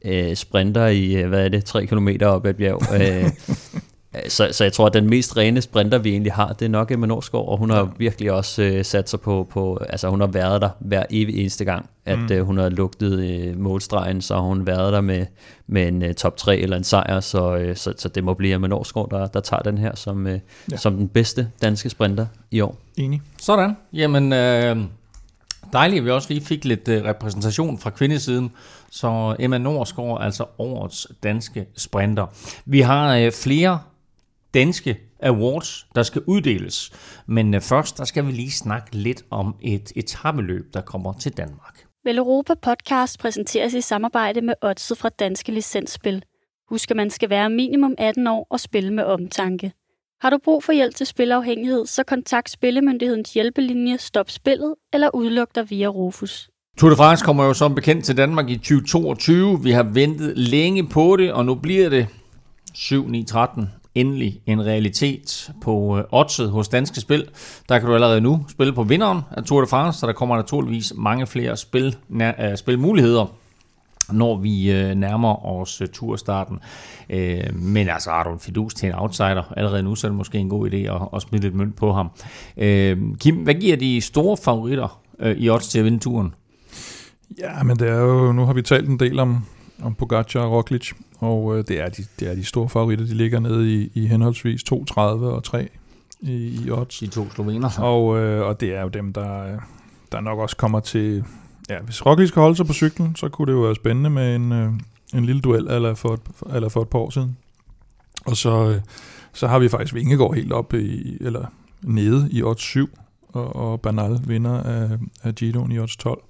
øh, sprinter i, øh, hvad er det, 3 km op ad et bjerg. øh, så, så jeg tror, at den mest rene sprinter, vi egentlig har, det er nok Emma Norsgaard, og hun har Ja. virkelig også øh, sat sig på, på, altså hun har været der hver evig eneste gang, at Mm. øh, hun har lugtet øh, målstregen, så har hun været der med, med en øh, top 3 eller en sejr, så, øh, så, så det må blive Emma Norsgaard, der, der tager den her som, øh, ja. som den bedste danske sprinter i år. Enig. Sådan. Jamen, øh, dejligt, at vi også lige fik lidt øh, repræsentation fra kvindesiden. Så Emma Norsgaard, altså årets danske sprinter. Vi har øh, flere danske awards, der skal uddeles. Men øh, først, der skal vi lige snakke lidt om et etabeløb, der kommer til Danmark. Vel Europa Podcast præsenteres i samarbejde med Odset fra Danske Licensspil. Husk, at man skal være minimum 18 år og spille med omtanke. Har du brug for hjælp til spilafhængighed, så kontakt Spillemyndighedens hjælpelinje Stop Spillet eller udluk dig via Rufus. Tour de France kommer jo som bekendt til Danmark i 2022. Vi har ventet længe på det, og nu bliver det 7-9-13 endelig en realitet på øh, oddset hos Danske Spil. Der kan du allerede nu spille på vinderen af Tour de France, så der kommer naturligvis mange flere spil, nær, øh, spilmuligheder når vi øh, nærmer os øh, turstarten. Øh, men altså, har du en fidus til en outsider allerede nu, så er det måske en god idé at, at smide lidt mønt på ham. Øh, Kim, hvad giver de store favoritter øh, i odds til at vinde turen? Ja, men det er jo, nu har vi talt en del om, om Pogacar og Roglic, og øh, det, er de, det er de store favoritter, de ligger nede i, i henholdsvis 2,30 og 3 i, i odds. De to slovener. Og, øh, og det er jo dem, der, der nok også kommer til... Ja, hvis Roglic skal holde sig på cyklen, så kunne det jo være spændende med en, øh, en lille duel, eller for, et, eller for et par år siden. Og så, øh, så har vi faktisk Vingegaard helt op i, eller nede i odds 7, og, og Bernal vinder af, af Giroen i odds 12.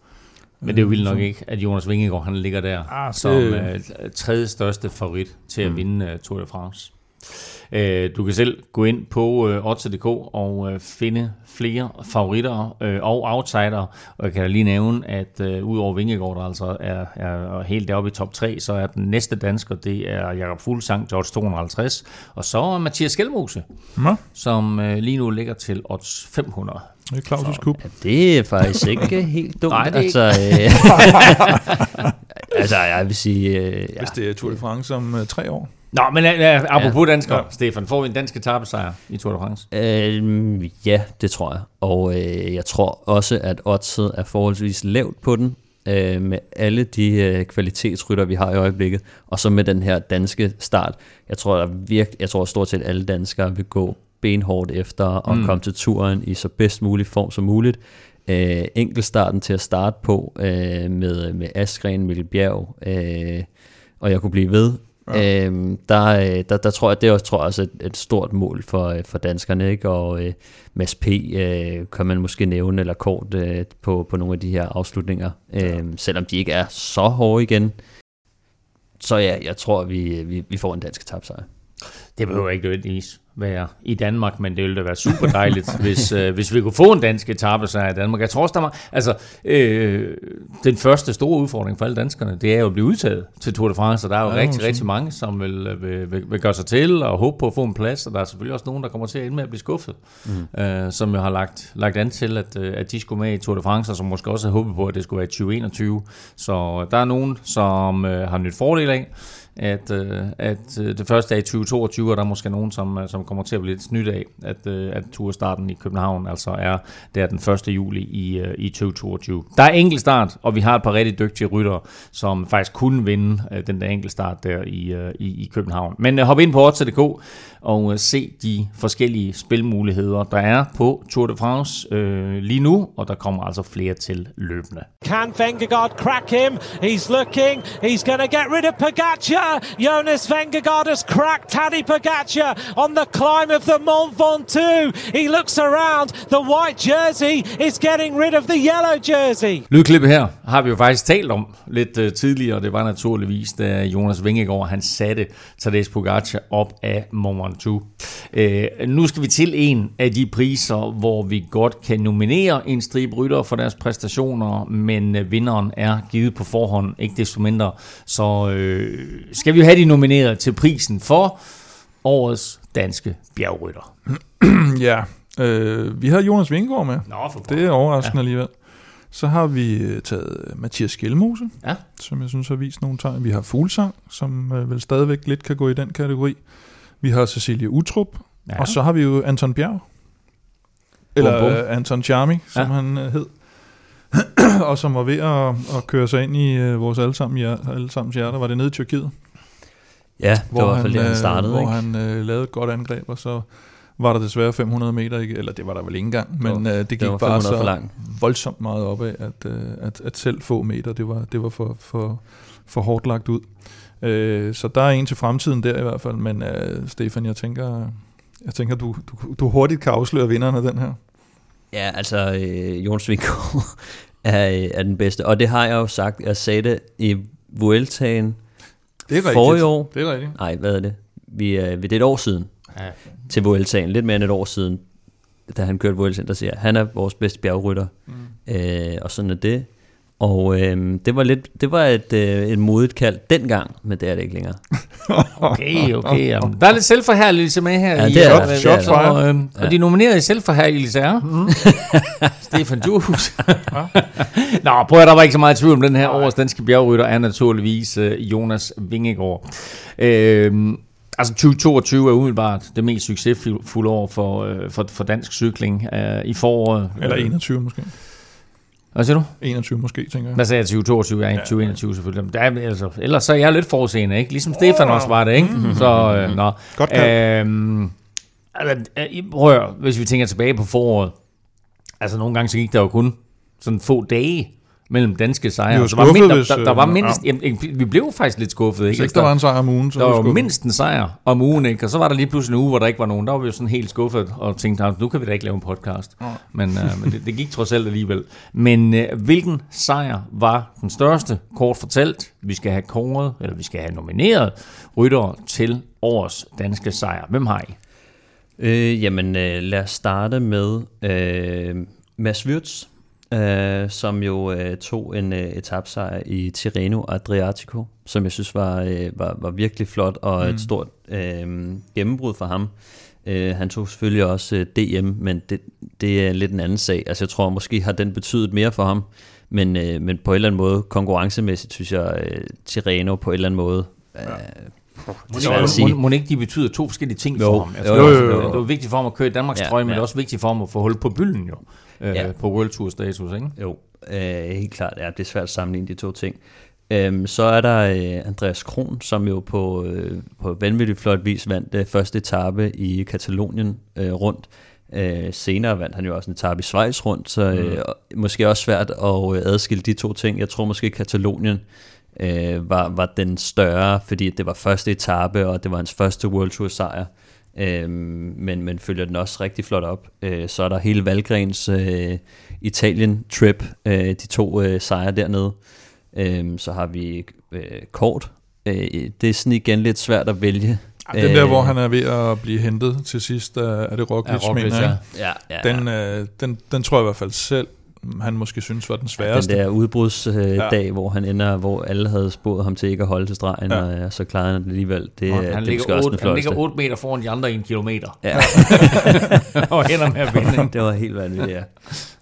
Men det er jo vildt nok Så- ikke, at Jonas Vingegaard han ligger der Ah, som øh, tredje største favorit til at Mm. vinde uh, Tour de France. Øh, du kan selv gå ind på øh, odds.dk og øh, finde flere favoritter øh, og outsider. Og jeg kan da lige nævne, at øh, udover Vingegaard, der altså er, er helt deroppe i top 3, så er den næste dansker, det er Jakob Fuglsang, George 250. Og så er Mathias Skelmose, som øh, lige nu ligger til odds 500. det er Claus' kub. Ja, det er faktisk ikke helt dumt. Nej, det er altså, øh, altså, jeg vil sige... Øh, ja, Hvis det er Tour de France om øh, tre år. Nå, men uh, apropos ja. danskere, ja. Stefan, får vi en dansk etappesejr i Tour de France? Øh, ja, det tror jeg. Og øh, jeg tror også, at oddset er forholdsvis lavt på den, øh, med alle de øh, kvalitetsrytter, vi har i øjeblikket, og så med den her danske start. Jeg tror, der virke, jeg tror stort set alle danskere vil gå benhårdt efter at mm. komme til turen i så bedst mulig form som muligt. Øh, enkeltstarten til at starte på øh, med, med Askren, Mikkel Bjerg, øh, og jeg kunne blive ved. Ja. Øhm, der, øh, der, der tror jeg, det er også, tror jeg også et, et stort mål for, øh, for danskerne, ikke? og øh, Mads P. Øh, kan man måske nævne, eller kort øh, på, på nogle af de her afslutninger, ja. øhm, selvom de ikke er så hårde igen. Så ja, jeg tror, vi, vi, vi får en dansk tabsejr. Det behøver ikke nødvendigvis være i Danmark, men det ville da være super dejligt, hvis, øh, hvis vi kunne få en dansk etape så i Danmark. Jeg tror også, der var, altså, øh, den første store udfordring for alle danskerne, det er jo at blive udtaget til Tour de France, og der er jo ja, rigtig, rigtig mange, som vil, øh, vil, vil, vil gøre sig til og håbe på at få en plads, og der er selvfølgelig også nogen, der kommer til at ende med at blive skuffet, mm. øh, som jo har lagt, lagt an til, at, øh, at de skulle med i Tour de France, og som måske også har håbet på, at det skulle være i 2021. Så der er nogen, som øh, har nyt fordel af, at, øh, at øh, det første er i 2022, og der er måske nogen, som, øh, som kommer til at blive lidt snydt af, at, øh, at turstarten i København altså er der den 1. juli i, øh, i 2022. Der er enkelt start, og vi har et par rigtig dygtige ryttere, som faktisk kunne vinde øh, den der enkelt start der i, øh, i, i København. Men øh, hop ind på odds.dk og øh, se de forskellige spilmuligheder, der er på Tour de France øh, lige nu, og der kommer altså flere til løbende. Can Vengegaard crack him? He's looking. He's going to get rid of Pogacar. Jonas Vengegaard has cracked Tadej Pogacar on the climb of the Mont Ventoux. He looks around. The white jersey is getting rid of the yellow jersey. Lydklippet her har vi jo faktisk talt om lidt uh, tidligere. Det var naturligvis, da Jonas Vingegaard han satte Tadej Pogacar op af Mont Ventoux. Uh, nu skal vi til en af de priser, hvor vi godt kan nominere en stribe rytter for deres præstationer, men uh, vinderen er givet på forhånd, ikke desto mindre. Så øh, skal vi jo have de nomineret til prisen for årets danske bjergrytter. ja, øh, vi har Jonas Vingegaard med. Nå, for det er overraskende ja. alligevel. Så har vi øh, taget Mathias Skelmose, ja. som jeg synes har vist nogle tegn. Vi har Fuglsang, som øh, vel stadigvæk lidt kan gå i den kategori. Vi har Cecilie Utrup, ja. og så har vi jo Anton Bjerg. Eller bum, bum. Anton Charmi, som ja. han hed. og som var ved at, at køre sig ind i vores allesammen, allesammens hjerter. Var det nede i Tyrkiet? Ja, det hvor var i hvert fald det, han startede. Hvor ikke? han uh, lavede et godt angreb, og så var der desværre 500 meter, eller det var der vel ikke engang, men uh, det gik det bare så lang. voldsomt meget op af, at, uh, at, at selv få meter, det var, det var for, for, for hårdt lagt ud. Uh, så der er en til fremtiden der i hvert fald, men uh, Stefan, jeg tænker, jeg tænker du, du, du hurtigt kan afsløre vinderen af den her. Ja, altså øh, Jonas Vinko er, er den bedste, og det har jeg jo sagt, jeg sagde det i Vueltaen det er rigtigt. år. Det er rigtigt. Nej, hvad er det? Vi er, det er et år siden ja. til Vueltaen, lidt mere end et år siden, da han kørte Vueltaen, der siger, han er vores bedste bjergrytter. Mm. Øh, og sådan er det. Og øh, det var lidt, det var et, øh, et modigt kald dengang, men det er det ikke længere. okay, okay. Jamen. Der er lidt selvforherligelse med her. Ja, i, det er der. Shot, shot og, øh, ja. og de nominerede i selvforherligelse er mm. Stefan Juhus. Nå, prøv at der var ikke så meget tvivl om den her års danske bjergrytter, er naturligvis øh, Jonas Vingegaard. Øh, Altså 2022 er umiddelbart det mest succesfulde år for, øh, for, for dansk cykling øh, i foråret. Eller 21 måske. Hvad siger du? 21 måske, tænker jeg. Hvad sagde jeg? 2022? Ja, 2021 selvfølgelig. Der er, altså, ellers så er jeg lidt forudseende, ikke? Ligesom oh, Stefan også var det, ikke? Mm-hmm. Så, øh, nå. Godt øhm, altså, prøv hvis vi tænker tilbage på foråret. Altså nogle gange så gik der jo kun sådan få dage mellem danske sejre. Vi var der, var mindst, hvis, der, der, var mindst, ja. jamen, vi blev faktisk lidt skuffet. Ikke? Hvis ikke der var en sejr om ugen, så der var, var mindst en sejr om ugen, ikke? og så var der lige pludselig en uge, hvor der ikke var nogen. Der var vi jo sådan helt skuffet og tænkte, nu kan vi da ikke lave en podcast. Ja. Men, uh, men det, det gik trods alt alligevel. Men uh, hvilken sejr var den største? Kort fortalt, vi skal have kåret, eller vi skal have nomineret ryttere til årets danske sejr. Hvem har I? Øh, jamen, øh, lad os starte med øh, Mads Wirtz øh, som jo øh, tog en øh, etapsejr i Tirreno Adriatico, som jeg synes var, øh, var, var virkelig flot og mm. et stort øh, gennembrud for ham. Øh, han tog selvfølgelig også øh, DM, men det, det er lidt en anden sag. Altså jeg tror måske har den betydet mere for ham, men, øh, men på en eller anden måde konkurrencemæssigt synes jeg, øh, Tirreno på en eller anden måde øh, Må, må, må ikke de betyder to forskellige ting Jo, for ham? Altså, jo, jo, det, jo, er- jo. det er vigtigt for ham at køre i Danmarks Ja, trøje, men ja. det er også vigtigt for ham at få hul på bylden jo, øh, Ja. på World Tour status, ikke? Jo, øh, helt klart. Ja, det er svært at sammenligne de to ting. Øhm, så er der øh, Andreas Kron, som jo på, øh, på vanvittigt flot vis vandt øh, første etape i Katalonien øh, rundt. Øh, senere vandt han jo også en etape i Schweiz rundt, så øh, måske også svært at øh, adskille de to ting. Jeg tror måske Katalonien øh, var, var den større, fordi det var første etape, og det var hans første World Tour sejr. Øhm, men, men følger den også rigtig flot op. Øh, så er der hele Valgrens øh, Italien-trip, øh, de to øh, sejre dernede. Øhm, så har vi øh, Kort. Øh, det er sådan igen lidt svært at vælge. Den der, hvor han er ved at blive hentet til sidst, er, er det Roglic, Ja, Roglic, mener jeg. ja. ikke? Ja, ja, Den, øh, den, den tror jeg i hvert fald selv, han måske synes var den den sværeste. der udbrudsdag, øh, Ja. dag, hvor han ender, hvor alle havde spurgt ham til ikke at holde til stregen, Ja. ja. og øh, så klarede han det alligevel. Det, Og er- han, det er ligger også den 8, han ligger flotteste. 8 meter foran de andre i en kilometer, Ja. og ender med at vinde. det var helt vanvittigt,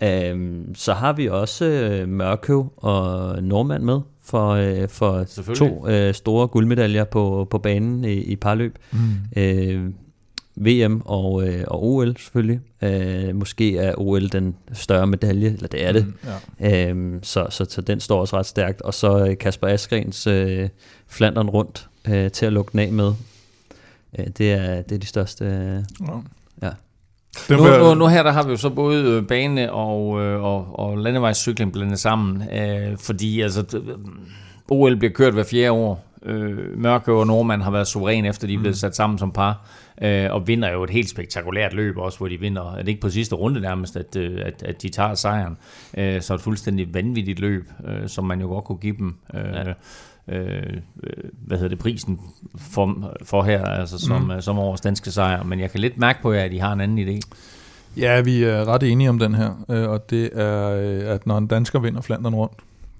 ja. øhm, så har vi også øh, Mørkøv og Nordmand med for, øh, for to øh, store guldmedaljer på, på banen i, i parløb. Mm. Øh, VM og, øh, og OL selvfølgelig. Øh, måske er OL den større medalje, eller det er det. Mm, ja. Øhm, så, så, så den står også ret stærkt. Og så øh, Kasper Asgrens øh, Flandern rundt øh, til at lukke den af med. Øh, det, er, det er de største... Øh, Ja. Ja. Nu, nu, nu her der har vi jo så både øh, bane og, øh, og, og landevejscykling blandet sammen, øh, fordi altså, øh, OL bliver kørt hver fjerde år. Øh, Mørke og Nordmand har været suveræn efter de er blevet sat sammen som par, øh, og vinder jo et helt spektakulært løb også, hvor de vinder, er det ikke på sidste runde nærmest, at, øh, at, at de tager sejren. Øh, så et fuldstændig vanvittigt løb, øh, som man jo godt kunne give dem. Øh, Ja. øh, øh, hvad hedder det, prisen for, for her, altså som, mm. som årets danske sejr. Men jeg kan lidt mærke på jer, at I har en anden idé. Ja, vi er ret enige om den her, øh, og det er, øh, at når en dansker vinder Flandern rundt,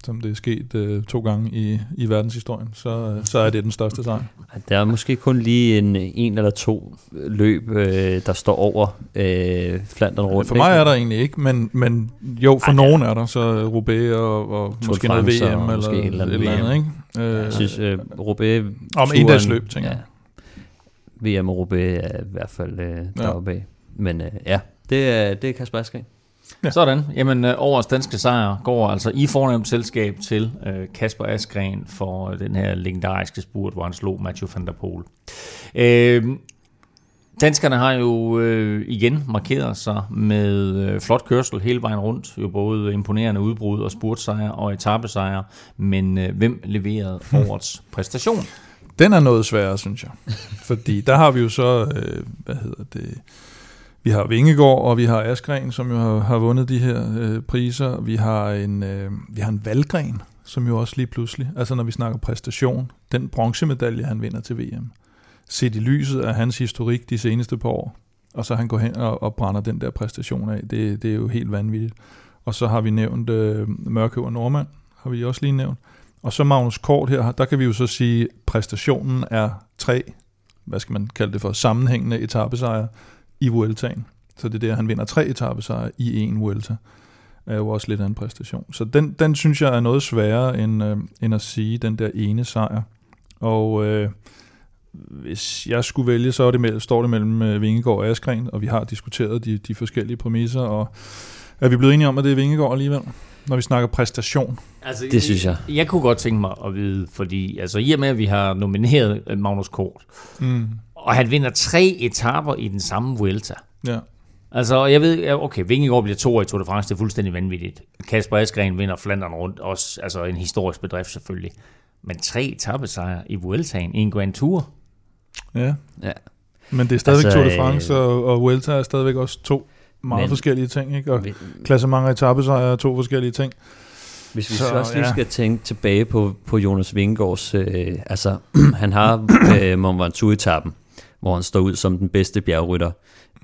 som det er sket øh, to gange i, i verdenshistorien, så, øh, så er det den største sejr. der er måske kun lige en, en eller to løb, øh, der står over øh, Flandern rundt. For mig er der egentlig ikke, men, men jo, for nogen er der, så Roubaix og, og de måske noget VM eller måske et eller andet eller andet, ikke? Øh, Jeg synes, øh, Roubaix... Om turen- endagsløb, tænker jeg. VM og Roubaix er i hvert fald øh, Ja. deroppe af. Men øh, ja, det er, det er Kasper Askren. Ja. Sådan. Jamen, øh, årets danske sejr går altså i fornemt selskab til øh, Kasper Askren for øh, den her legendariske spurt, hvor han slog Mathieu van der Poel. Øh, danskerne har jo øh, igen markeret sig med øh, flot kørsel hele vejen rundt. Jo både imponerende udbrud og spurtsejre og etappesejre. Men øh, hvem leverede årets præstation? Den er noget sværere, synes jeg. Fordi der har vi jo så, øh, hvad hedder det, vi har Vingegaard, og vi har Askren, som jo har, har vundet de her øh, priser. Vi har, en, øh, vi har en Valgren, som jo også lige pludselig, altså når vi snakker præstation, den bronzemedalje, han vinder til VM, set i lyset af hans historik de seneste par år, og så han går hen og, og brænder den der præstation af, det, det er jo helt vanvittigt. Og så har vi nævnt øh, Mørkøv og Normand, har vi også lige nævnt. Og så Magnus Kort her, der kan vi jo så sige, præstationen er tre, hvad skal man kalde det for, sammenhængende etappesejre i Vueltaen. Så det er der, han vinder tre etappesejre i en Vuelta. Er jo også lidt af en præstation. Så den, den synes jeg er noget sværere end, øh, end at sige den der ene sejr. Og øh, hvis jeg skulle vælge, så er det mellem, står det mellem øh, Vingegaard og Askren, og vi har diskuteret de, de forskellige præmisser, og er vi blevet enige om, at det er Vingegaard alligevel, når vi snakker præstation? Altså, Det synes jeg. Jeg kunne godt tænke mig at vide, fordi altså, i og med, at vi har nomineret øh, Magnus Kort, Mm. Og han vinder tre etaper i den samme Vuelta. Ja. Altså, jeg ved, okay, Vingegaard bliver to i Tour de France, det er fuldstændig vanvittigt. Kasper Askren vinder Flandern rundt, også altså en historisk bedrift selvfølgelig. Men tre etappesejre i Vueltaen i en Grand Tour. ja. Ja. Men det er stadigvæk Altså, Tour de France, og, og Vuelta er stadigvæk også to meget Men- forskellige ting, ikke? Og Vi- klassement og etappesejre er to forskellige ting. Hvis vi Så, så, også lige ja. skal tænke tilbage på, på Jonas Vingegaards, øh, altså han har øh, Mont Ventoux-etappen, hvor han står ud som den bedste bjergrytter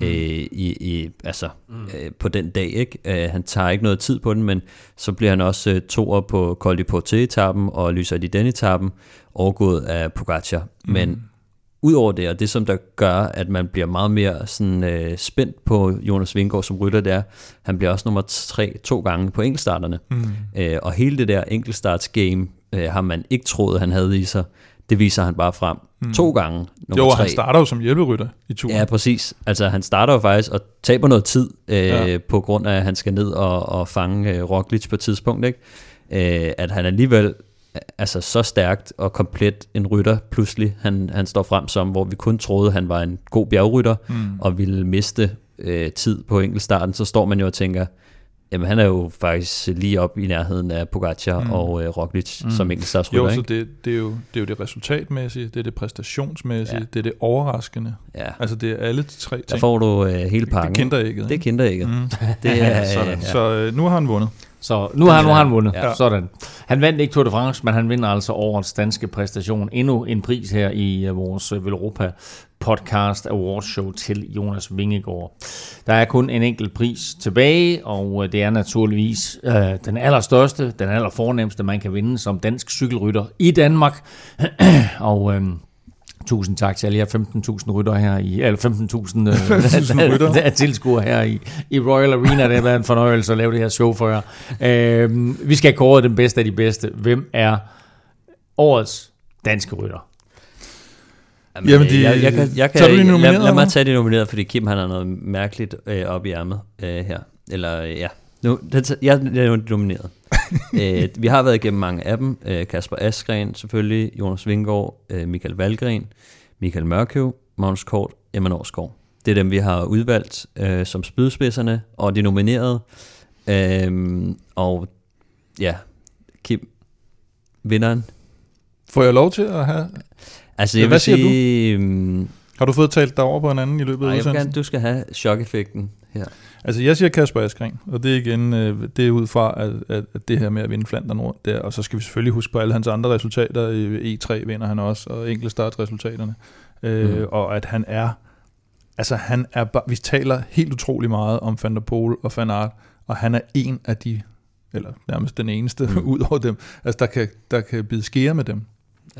øh, i, i, altså, øh, på den dag. Ikke? Øh, han tager ikke noget tid på den, men så bliver han også øh, toer på Col de Porte-etappen og Lyser de den etappen, overgået af Pogacar. Men Udover det, og det som der gør, at man bliver meget mere sådan, øh, spændt på Jonas Vingegaard som rytter, det er, han bliver også nummer tre to gange på enkeltstarterne. Mm. Øh, og hele det der enkeltstartsgame øh, har man ikke troet, han havde i sig. Det viser han bare frem mm. to gange. Nummer Jo, og tre. han starter jo som hjælperytter i turen. Ja, præcis. Altså, han starter jo faktisk og taber noget tid, øh, Ja. på grund af, at han skal ned og, og fange øh, Roglic på et tidspunkt, ikke? Øh, at han alligevel øh, altså så stærkt og komplet en rytter pludselig, han, han står frem som, hvor vi kun troede, han var en god bjergrytter, mm. og ville miste øh, tid på enkeltstarten, så står man jo og tænker, jamen han er jo faktisk lige op i nærheden af Pogacar mm. og øh, Roglic mm. som enkeltstartsrytter, Jo, så ikke? det, det, er jo, det er jo det resultatmæssige, det er det præstationsmæssige, Ja. det er det overraskende. Ja. Altså det er alle tre ting. Der får du øh, hele pakken. det er kinderægget. Det er ikke? kinderægget. Mm. Det er, Sådan. ja. Så øh, nu har han vundet. Så nu har, nu har han vundet. Ja. Sådan. Han vandt ikke Tour de France, men han vinder altså årets danske præstation. Endnu en pris her i uh, vores uh, Velropa podcast awards show til Jonas Vingegaard. Der er kun en enkelt pris tilbage, og uh, det er naturligvis uh, den allerstørste, den allerfornemmeste, man kan vinde som dansk cykelrytter i Danmark. og uh, Tusind tak til alle jer 15.000 rytter her i, eller 15.000 øh, er tilskuere her i, i Royal Arena. Det har været en fornøjelse at lave det her show for jer. Øh, vi skal kåre den bedste af de bedste. Hvem er årets danske rytter? Jamen, de- jeg, jeg, kan, jeg kan, tager du lad, lad mig tage de nominerede, fordi Kim han har noget mærkeligt øh, op i ærmet øh, her. Eller øh, ja, nu, det, jeg, jeg er nomineret. øh, vi har været igennem mange af dem. Øh, Kasper Askren selvfølgelig, Jonas Vingård, øh, Michael Valgren, Michael Mørkøv, Magnus Kort, Emma Norsgaard. Det er dem, vi har udvalgt øh, som spydspidserne, og de nominerede. Øh, og ja, Kim, vinderen. Får jeg lov til at have... Altså, jeg hvad vil siger du? sige... mm, Har du fået talt dig over på en anden i løbet af Nej, udsendelsen? du skal have chok-effekten her. Altså, jeg siger Kasper Askren, og det er igen, øh, det er ud fra, at, at, at det her med at vinde Flandern rundt der, og så skal vi selvfølgelig huske på alle hans andre resultater. I E3 vinder han også, og enkelte startresultaterne. Øh, Mhm. Og at han er, altså han er, vi taler helt utrolig meget om Van der Poel og Van Aert, og han er en af de, eller nærmest den eneste Mhm. ud over dem, altså der kan, der kan bide skære med dem,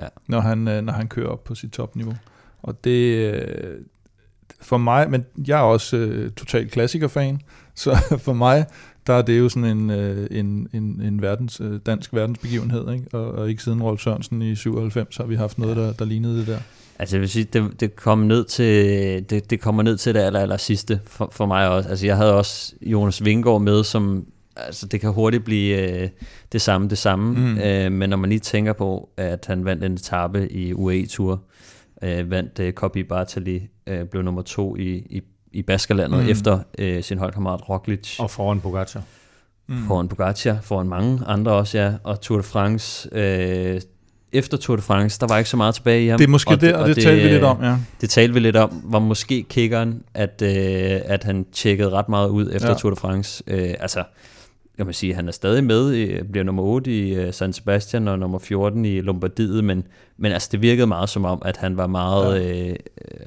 Ja. når, han, øh, når han kører op på sit topniveau. Og det, øh, for mig, men jeg er også øh, total klassikerfan, så for mig, der er det jo sådan en, øh, en, en, en verdens, øh, dansk verdensbegivenhed, ikke? Og, og ikke siden Rolf Sørensen i 97 har vi haft noget, der, der lignede det der. Altså jeg vil sige, det, det, kom ned til, det, det kommer ned til det aller, aller sidste for, for mig også. Altså jeg havde også Jonas Vingård med, som altså det kan hurtigt blive øh, det samme, det samme. Mm. Øh, men når man lige tænker på, at han vandt en etape i UAE-tur, øh, vandt øh, Kobi Bartali, øh, blev nummer to i, i, i Baskerlandet Mm. efter øh, sin holdkammerat Roglic. Og foran Pogacar. Mm. foran Pogacar, foran mange andre også, ja, og Tour de France. Øh, efter Tour de France, der var ikke så meget tilbage i ham. Det er måske og der, og det, det talte vi lidt om, ja. Det talte vi lidt om, var måske kickeren, at, øh, at han tjekkede ret meget ud efter ja. Tour de France. Øh, altså, kan man sige, han er stadig med, i, bliver nummer 8 i uh, San Sebastian og nummer 14 i Lombardiet, men, men altså, det virkede meget som om, at han var meget, ja. øh,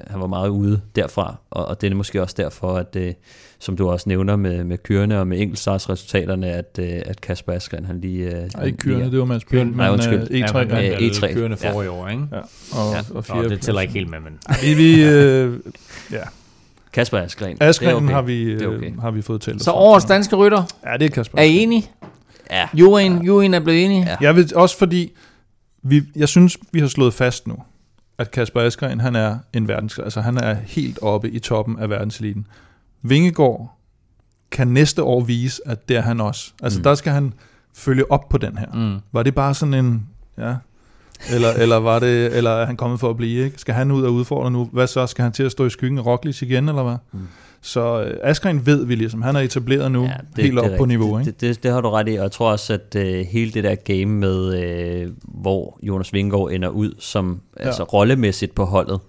han var meget ude derfra, og, og det er måske også derfor, at øh, som du også nævner med, med kørende og med enkeltstartsresultaterne, at, øh, at Kasper Askren, han lige... Øh, Nej, ikke kørende, lige- det var Mads Kørende- Pihl, nej, men undskyld. øh, E3 ja, men, ja, ja, ja, E3. kørende Ja. forrige år, ikke? ja, og, Ja. og Nå, fire det tæller ikke helt med, men... Vi, vi, øh, ja. Kasper Askren. Askren okay. har, vi, øh, okay. har vi fået talt Så årets danske rytter, Ja, det er Kasper er I enige? Ja. Juryen, juryen er blevet enige? Ja. Jeg vil også fordi, vi, jeg synes, vi har slået fast nu, at Kasper Askren, han er en verdens, altså han er helt oppe i toppen af verdenseliten. Vingegaard kan næste år vise, at det er han også. Altså mm. der skal han følge op på den her. Mm. Var det bare sådan en, ja, eller, eller, var det, eller er han kommet for at blive, ikke? Skal han ud og udfordre nu? Hvad så? Skal han til at stå i skyggen af Roglic igen, eller hvad? Mm. Så øh, Askren ved vi ligesom, han er etableret nu, ja, det, helt det op er på niveau, ikke? Det, det, det har du ret i, og jeg tror også, at øh, hele det der game med, øh, hvor Jonas Vingegaard ender ud som ja. altså, rollemæssigt på holdet,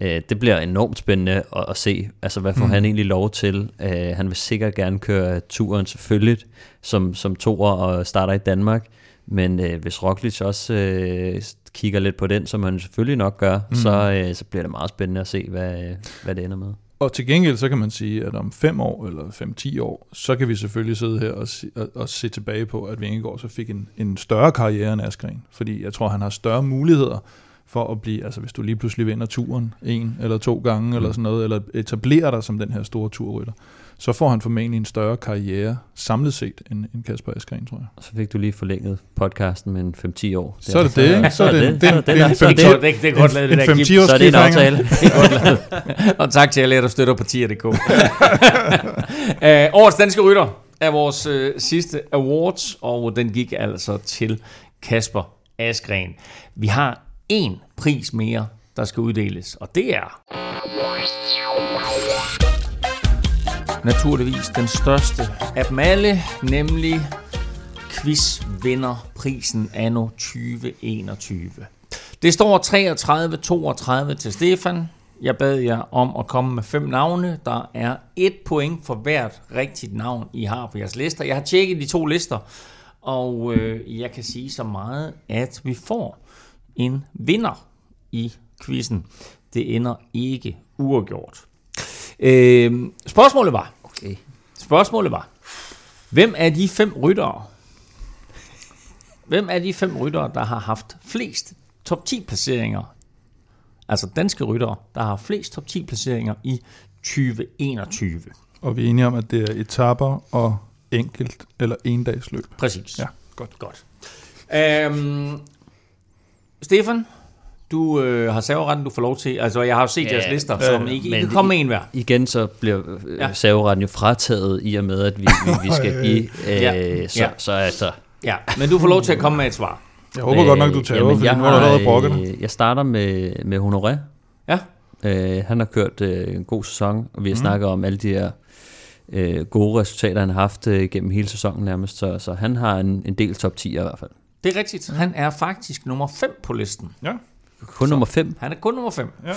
øh, det bliver enormt spændende at, at se. Altså, hvad får Mm. mm. han egentlig lov til? Øh, han vil sikkert gerne køre turen selvfølgelig, som, som toer og starter i Danmark. Men øh, hvis Roglic også øh, kigger lidt på den, som han selvfølgelig nok gør, Mm. så, øh, så bliver det meget spændende at se, hvad, øh, hvad det ender med. Og til gengæld, så kan man sige, at om fem år eller fem-ti år, så kan vi selvfølgelig sidde her og, se, og, og se tilbage på, at Vingegaard så fik en, en større karriere end Askren. Fordi jeg tror, han har større muligheder for at blive, altså hvis du lige pludselig vinder turen en eller to gange, mm. eller sådan noget, eller etablerer dig som den her store turrytter, så får han formentlig en større karriere samlet set end, end Kasper Askren, tror jeg. Og så fik du lige forlænget podcasten med en 5-10 år. Så er det det, ikke? Så er det, det, det, det, det, det, så er det, det- det, det, det er godt lavet, det der, års Så er det en aftale. Og tak til alle der støtter partier.dk. uh, årets danske rytter er vores uh, sidste awards, og den gik altså til Kasper Askren. Vi har én pris mere, der skal uddeles, og det er... Naturligvis den største af dem alle, nemlig quizvinderprisen anno 2021. Det står 33-32 til Stefan. Jeg bad jer om at komme med fem navne. Der er et point for hvert rigtigt navn, I har på jeres lister. Jeg har tjekket de to lister, og øh, jeg kan sige så meget, at vi får en vinder i quizzen. Det ender ikke uafgjort. Øh, spørgsmålet var, Okay. spørgsmålet var, hvem er de fem ryttere, hvem er de fem ryttere, der har haft flest top 10 placeringer, altså danske ryttere, der har haft flest top 10 placeringer i 2021? Og vi er enige om, at det er etapper og enkelt eller endagsløb. Præcis. Ja, godt. Godt. Øhm, Stefan, du øh, har serveretten, du får lov til. Altså, jeg har jo set Ja, jeres lister, ja, som ikke, I Men kan komme med en hver. Igen så bliver Ja. ja. serveretten jo frataget i og med, at vi, vi, vi skal give... Øh, Ja. så, Ja. så altså... Ja, men du får lov til at komme med et svar. Jeg håber godt nok, du tager over, jeg nu har allerede øh, Jeg starter med, med Honoré. Ja. Øh, han har kørt øh, en god sæson, og vi har mm. snakket om alle de her øh, gode resultater, han har haft øh, gennem hele sæsonen nærmest. Så, så han har en, en del top 10 i hvert fald. Det er rigtigt. Han er faktisk nummer 5 på listen. Ja, Kun Så. nummer 5. Han er kun nummer 5. ja.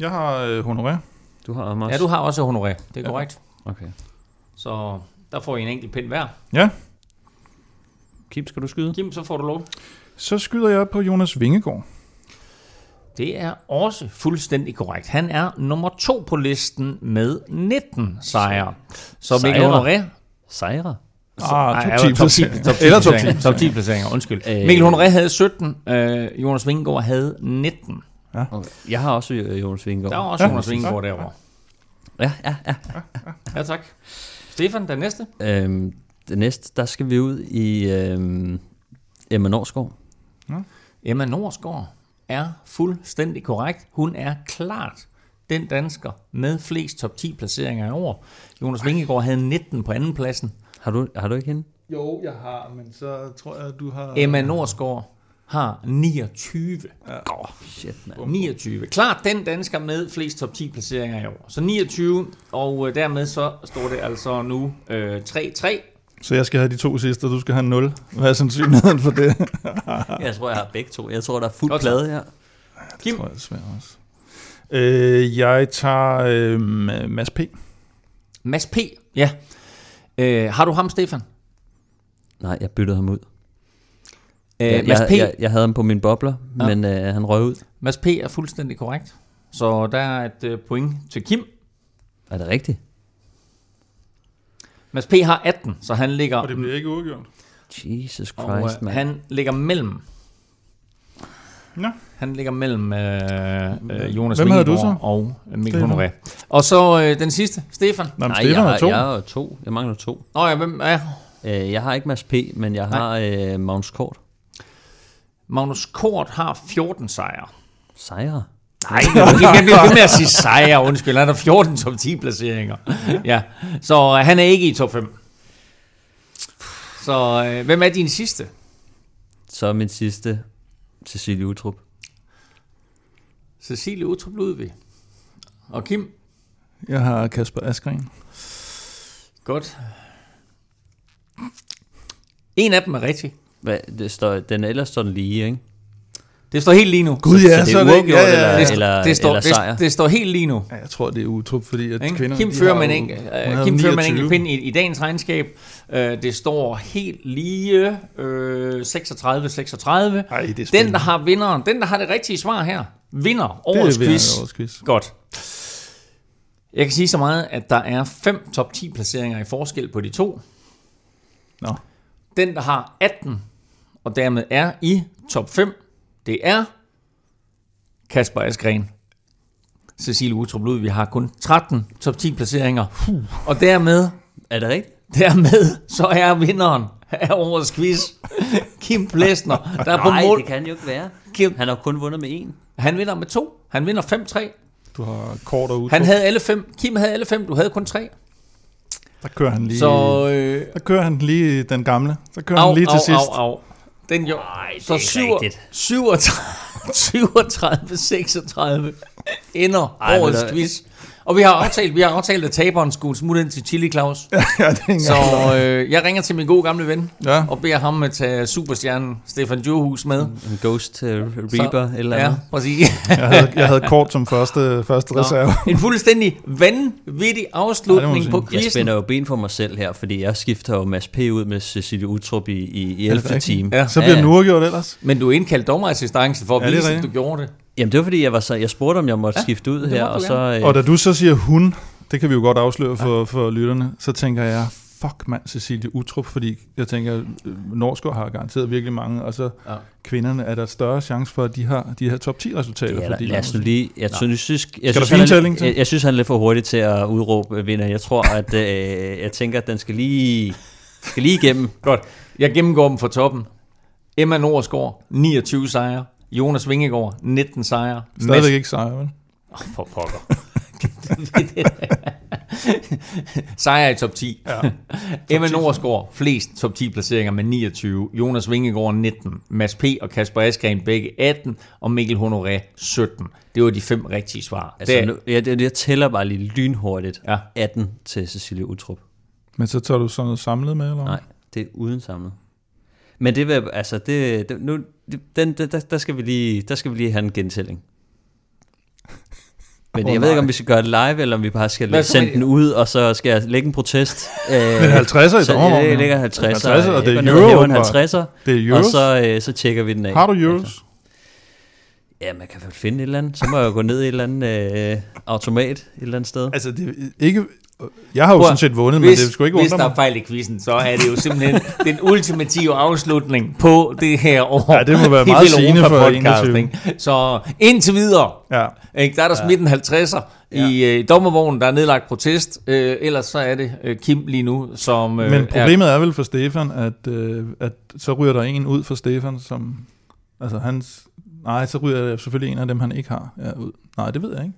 Jeg har øh, honoré. Du har også? Ja, du har også honoré. Det er Ja. korrekt. Okay. Så der får I en enkelt pind hver. Ja, Kim, skal du skyde? Kim, så får du lov. så skyder jeg på Jonas Vingegaard. Det er også fuldstændig korrekt. Han er nummer 2 på listen med 19 sejre. Så Mikkel Sejre? Honoré... Sejre? Ah, Nej, top 10 top 10, placeringer. top 10 Eller top 10. placeringer. Top 10 placeringer, undskyld. Øh. Mikkel Honoré havde 17, øh, Jonas Vingegaard havde 19. Okay. Jeg har også øh, Jonas Vingegaard. Der var også Ja. Jonas Vingegaard derovre. Ja, ja, ja. Ja, tak. Stefan, den næste. Øhm, det næste, der skal vi ud i øhm, Emma Norsgaard. Emma Norsgaard er fuldstændig korrekt. Hun er klart den dansker med flest top 10 placeringer i år. Jonas Vingegaard havde 19 på anden pladsen. Har du, har du ikke hende? Jo, jeg har, men så tror jeg, du har... Emma Norsgaard har 29. Shit, man. 29. Klart den dansker med flest top 10 placeringer i år. Så 29, og øh, dermed så står det altså nu øh, 3-3. Så jeg skal have de to sidste, og du skal have 0. Hvad er sandsynligheden for det? Jeg tror, jeg har begge to. Jeg tror, der er fuld så. plade her. Kim, tror jeg desværre også. Øh, jeg tager øh, Mads P. Mads P. Ja. Øh, har du ham, Stefan? Nej, jeg byttede ham ud. Øh, jeg, Mads P. jeg, jeg, jeg havde ham på min bobler, Ja. men øh, han røg ud. Mads P. er fuldstændig korrekt. Så der er et øh, point til Kim. Er det rigtigt? Mads P. har 18, så han ligger, Og det bliver ikke udgjort. Jesus og, Christ, øh, mand. han ligger mellem. Nå. Han ligger mellem øh, øh, Jonas Hvem havde du så? og øh, Mikkel? Honoré. Og så øh, den sidste, Stefan. Nå, Nej, Stefan jeg, har har, to. jeg har to. Jeg mangler to. Nå ja, hvem er Øh, jeg har ikke Mads P., men jeg Nej. har øh, Magnus Kort. Magnus Kort har 14 sejre. Sejre. Nej, jeg bliver ved med at sige sejre, undskyld. Han har 14 top 10 placeringer. Ja, så øh, han er ikke i top 5. Så øh, hvem er din sidste? Så er min sidste, Cecilie Utrup. Cecilie Utrup Ludvig. Og Kim? Jeg har Kasper Askren. Godt. En af dem er rigtig. Hvad, det står, den ellers står den lige, ikke? Det står helt lige nu. Gud ja, så så det er det, uafgjort, ja, ja, ja. eller, eller, det, står, eller sejr? det, det står helt lige nu. Ja, jeg tror, det er utrup, fordi at Ikke? kvinder... Kim fører en enkelt, hun øh, Kim fører med en 29. enkelt pind i, i dagens regnskab. Øh, det står helt lige øh, 36-36. Ej, det er Den, der har vinderen, den, der har det rigtige svar her, vinder det årets er vinder quiz. årets quiz. Godt. Jeg kan sige så meget, at der er fem top 10 placeringer i forskel på de to. Nå. Den, der har 18, og dermed er i top 5, det er Kasper Askren, Cecilie Utrup Lud. Vi har kun 13 top 10 placeringer. Og dermed, Er det rigtigt? dermed, så er vinderen af årets quiz, Kim Plesner, der er på Nej, mål. det kan jo ikke være. Kim, Han har kun vundet med en. Han vinder med to. Han vinder 5-3. Du har kort og ud. Han havde alle fem. Kim havde alle fem. Du havde kun tre. Der kører han lige, Så, øh, der kører han lige den gamle. Så kører au, han lige til au, sidst. au, au. Den jo. Nej, det Så er ikke syv- rigtigt. 37, 37, 36 ender Ej, årets quiz. Og vi har aftalt, vi har aftalt, at taberen skulle smutte ind til Chili Claus. ja, det er Så øh, jeg ringer til min gode gamle ven, Ja. og beder ham at tage superstjernen Stefan Djurhus med. En Ghost uh, Reaper Så- eller Ja, andet. præcis. Jeg havde, jeg havde kort som første, første Nå, reserve. en fuldstændig vanvittig Ja, afslutning må på man Jeg quizzen. spænder jo ben for mig selv her, fordi jeg skifter jo Mads P. ud med Cecilie Utrup i, i, i 11. rigtigt? time. Ja. Så bliver Ja, den uafgjort ellers. Men du indkaldte dommerassistance for at Ja, vise, at du gjorde det. Jamen det var fordi, jeg, var så, jeg spurgte, om jeg måtte Ja, ja, skifte ud her, og så... Øh, Og da du så siger hun, det kan vi jo godt afsløre for, for lytterne, så tænker jeg, fuck mand, Cecilie Utrup, fordi jeg tænker, øh, Norskov har garanteret virkelig mange, og så Ja. ja. kvinderne er der større chance for, at de har de her top 10 resultater. Ja, fordi lad os nu lige... Jeg, synes, jeg, synes, jeg, Skal synes, han er, jeg, jeg synes, han er lidt for hurtig til at udråbe vinder. Jeg tror, at... Øh, jeg tænker, at den skal lige... Skal lige igennem. Godt. Jeg gennemgår dem fra toppen. Emma Norsgaard, 29 sejre. Jonas Vingegaard, 19 sejre. Stadigvæk ikke sejr, vel? Oh, for pokker. sejre i top 10. Ja. Emma Norsgaard, flest top 10 placeringer med 29. Jonas Vingegaard 19. Mads P. og Kasper Askren begge 18. Og Mikkel Honoré 17. Det var de fem rigtige svar. Altså, Det- nu, jeg, jeg, jeg tæller bare lige lynhurtigt. Ja. 18 til Cecilie Utrup. Men så tager du sådan noget samlet med, eller? Nej, det er uden samlet. Men det vil, altså, det, det nu, den, der, der, der, skal vi lige, der skal vi lige have en gentælling. Men Åh, jeg ved ikke, om vi skal gøre det live, eller om vi bare skal så sende med- den ud, og så skal jeg lægge en protest. Øh, Men 50'er i så dommervognen, jeg lægger 50'er, 50'er, og det er euro, og en åbenbart. 50'er, Det er og euros. så, øh, så tjekker vi den af. Har du euros? Ja, man kan vel finde et eller andet. Så må jeg jo gå ned i et eller andet øh, automat et eller andet sted. Altså, det er ikke... Jeg har jo Prøv, sådan set vundet, men hvis, det skulle ikke hvis der er fejl i quizzen, så er det jo simpelthen den ultimative afslutning på det her år. Ja, det må være meget sigende for podcast, 21. ikke? Så indtil videre, Ja. ikke? der er der smidt en 50'er ja. i øh, dommervognen, der er nedlagt protest. Øh, ellers så er det øh, Kim lige nu, som øh, Men problemet er vel for Stefan, at, øh, at så ryger der en ud for Stefan, som... Altså hans... Nej, så ryger der selvfølgelig en af dem, han ikke har ja, ud. Nej, det ved jeg ikke.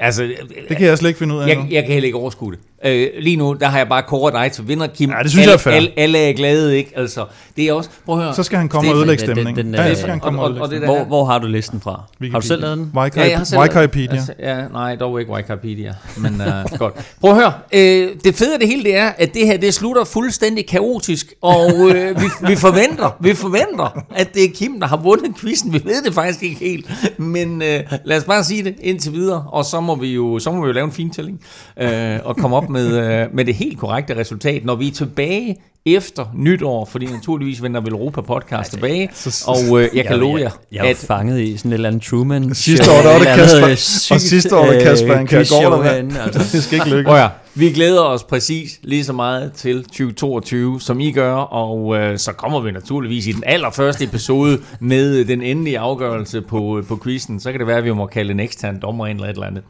Altså, Det kan jeg slet ikke finde ud af jeg, nu. jeg kan heller ikke overskue det. Øh, lige nu, der har jeg bare kåret dig til vinder, Kim. Ja, det synes alle, jeg er fair. Alle, alle er glade, ikke? Altså, det er også... Prøv at høre. Så skal han komme og Stefan, ødelægge den- stemningen. den- Ja, den- så skal han komme og, og- ødelægge og det der- Hvor, hvor har du listen fra? Har du selv lavet den? Ja, Wikipedia. Altså, ja, nej, dog ikke Wikipedia, men uh, godt. Prøv at høre, øh, det fede af det hele det er, at det her det slutter fuldstændig kaotisk, og øh, vi, vi, forventer, vi forventer, at det er Kim, der har vundet quizzen. Vi ved det faktisk ikke helt, men øh, lad os bare sige det indtil videre, og så må vi jo, så må vi jo lave en fintælling øh, og komme op med, øh, med det helt korrekte resultat, når vi er tilbage efter nytår, fordi naturligvis vender vel Europa podcast tilbage, og øh, jeg kan love jer, Jeg, jeg er at fanget i sådan et eller andet Truman. Sidste år, der var et det Kasper- øh, og sidste år var det Kasper øh, Anker quizshow Gaard, der altså. Det skal ikke lykkes. Høre, vi glæder os præcis lige så meget til 2022, som I gør, og øh, så kommer vi naturligvis i den allerførste episode med øh, den endelige afgørelse på, øh, på quizzen. Så kan det være, at vi må kalde en ekstern dommer ind eller et eller andet.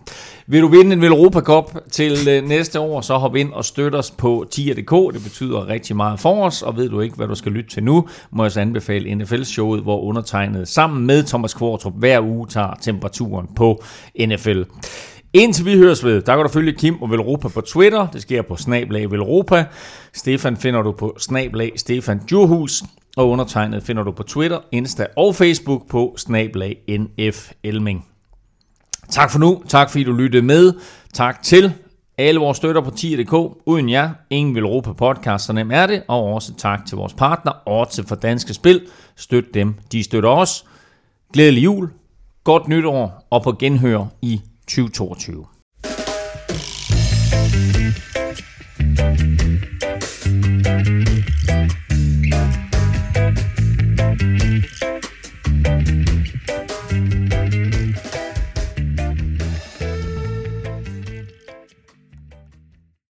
Vil du vinde en Europa Cup til øh, næste år, så hop ind og støt os på tier.dk. Det betyder rigtig meget for os, og ved du ikke, hvad du skal lytte til nu, må jeg så anbefale NFL-showet, hvor undertegnet sammen med Thomas Kvartrup hver uge tager temperaturen på NFL. Indtil vi høres ved, der kan du følge Kim og Velropa på Twitter. Det sker på snablag Velropa. Stefan finder du på snablag Stefan Djurhus. Og undertegnet finder du på Twitter, Insta og Facebook på snablag NF Elming. Tak for nu. Tak fordi du lyttede med. Tak til alle vores støtter på 10.dk. Uden jer, ingen vil Europa podcast, så nemt er det. Og også tak til vores partner, Odds for Danske Spil. Støt dem, de støtter os. Glædelig jul, godt nytår og på genhør i Chew Torture.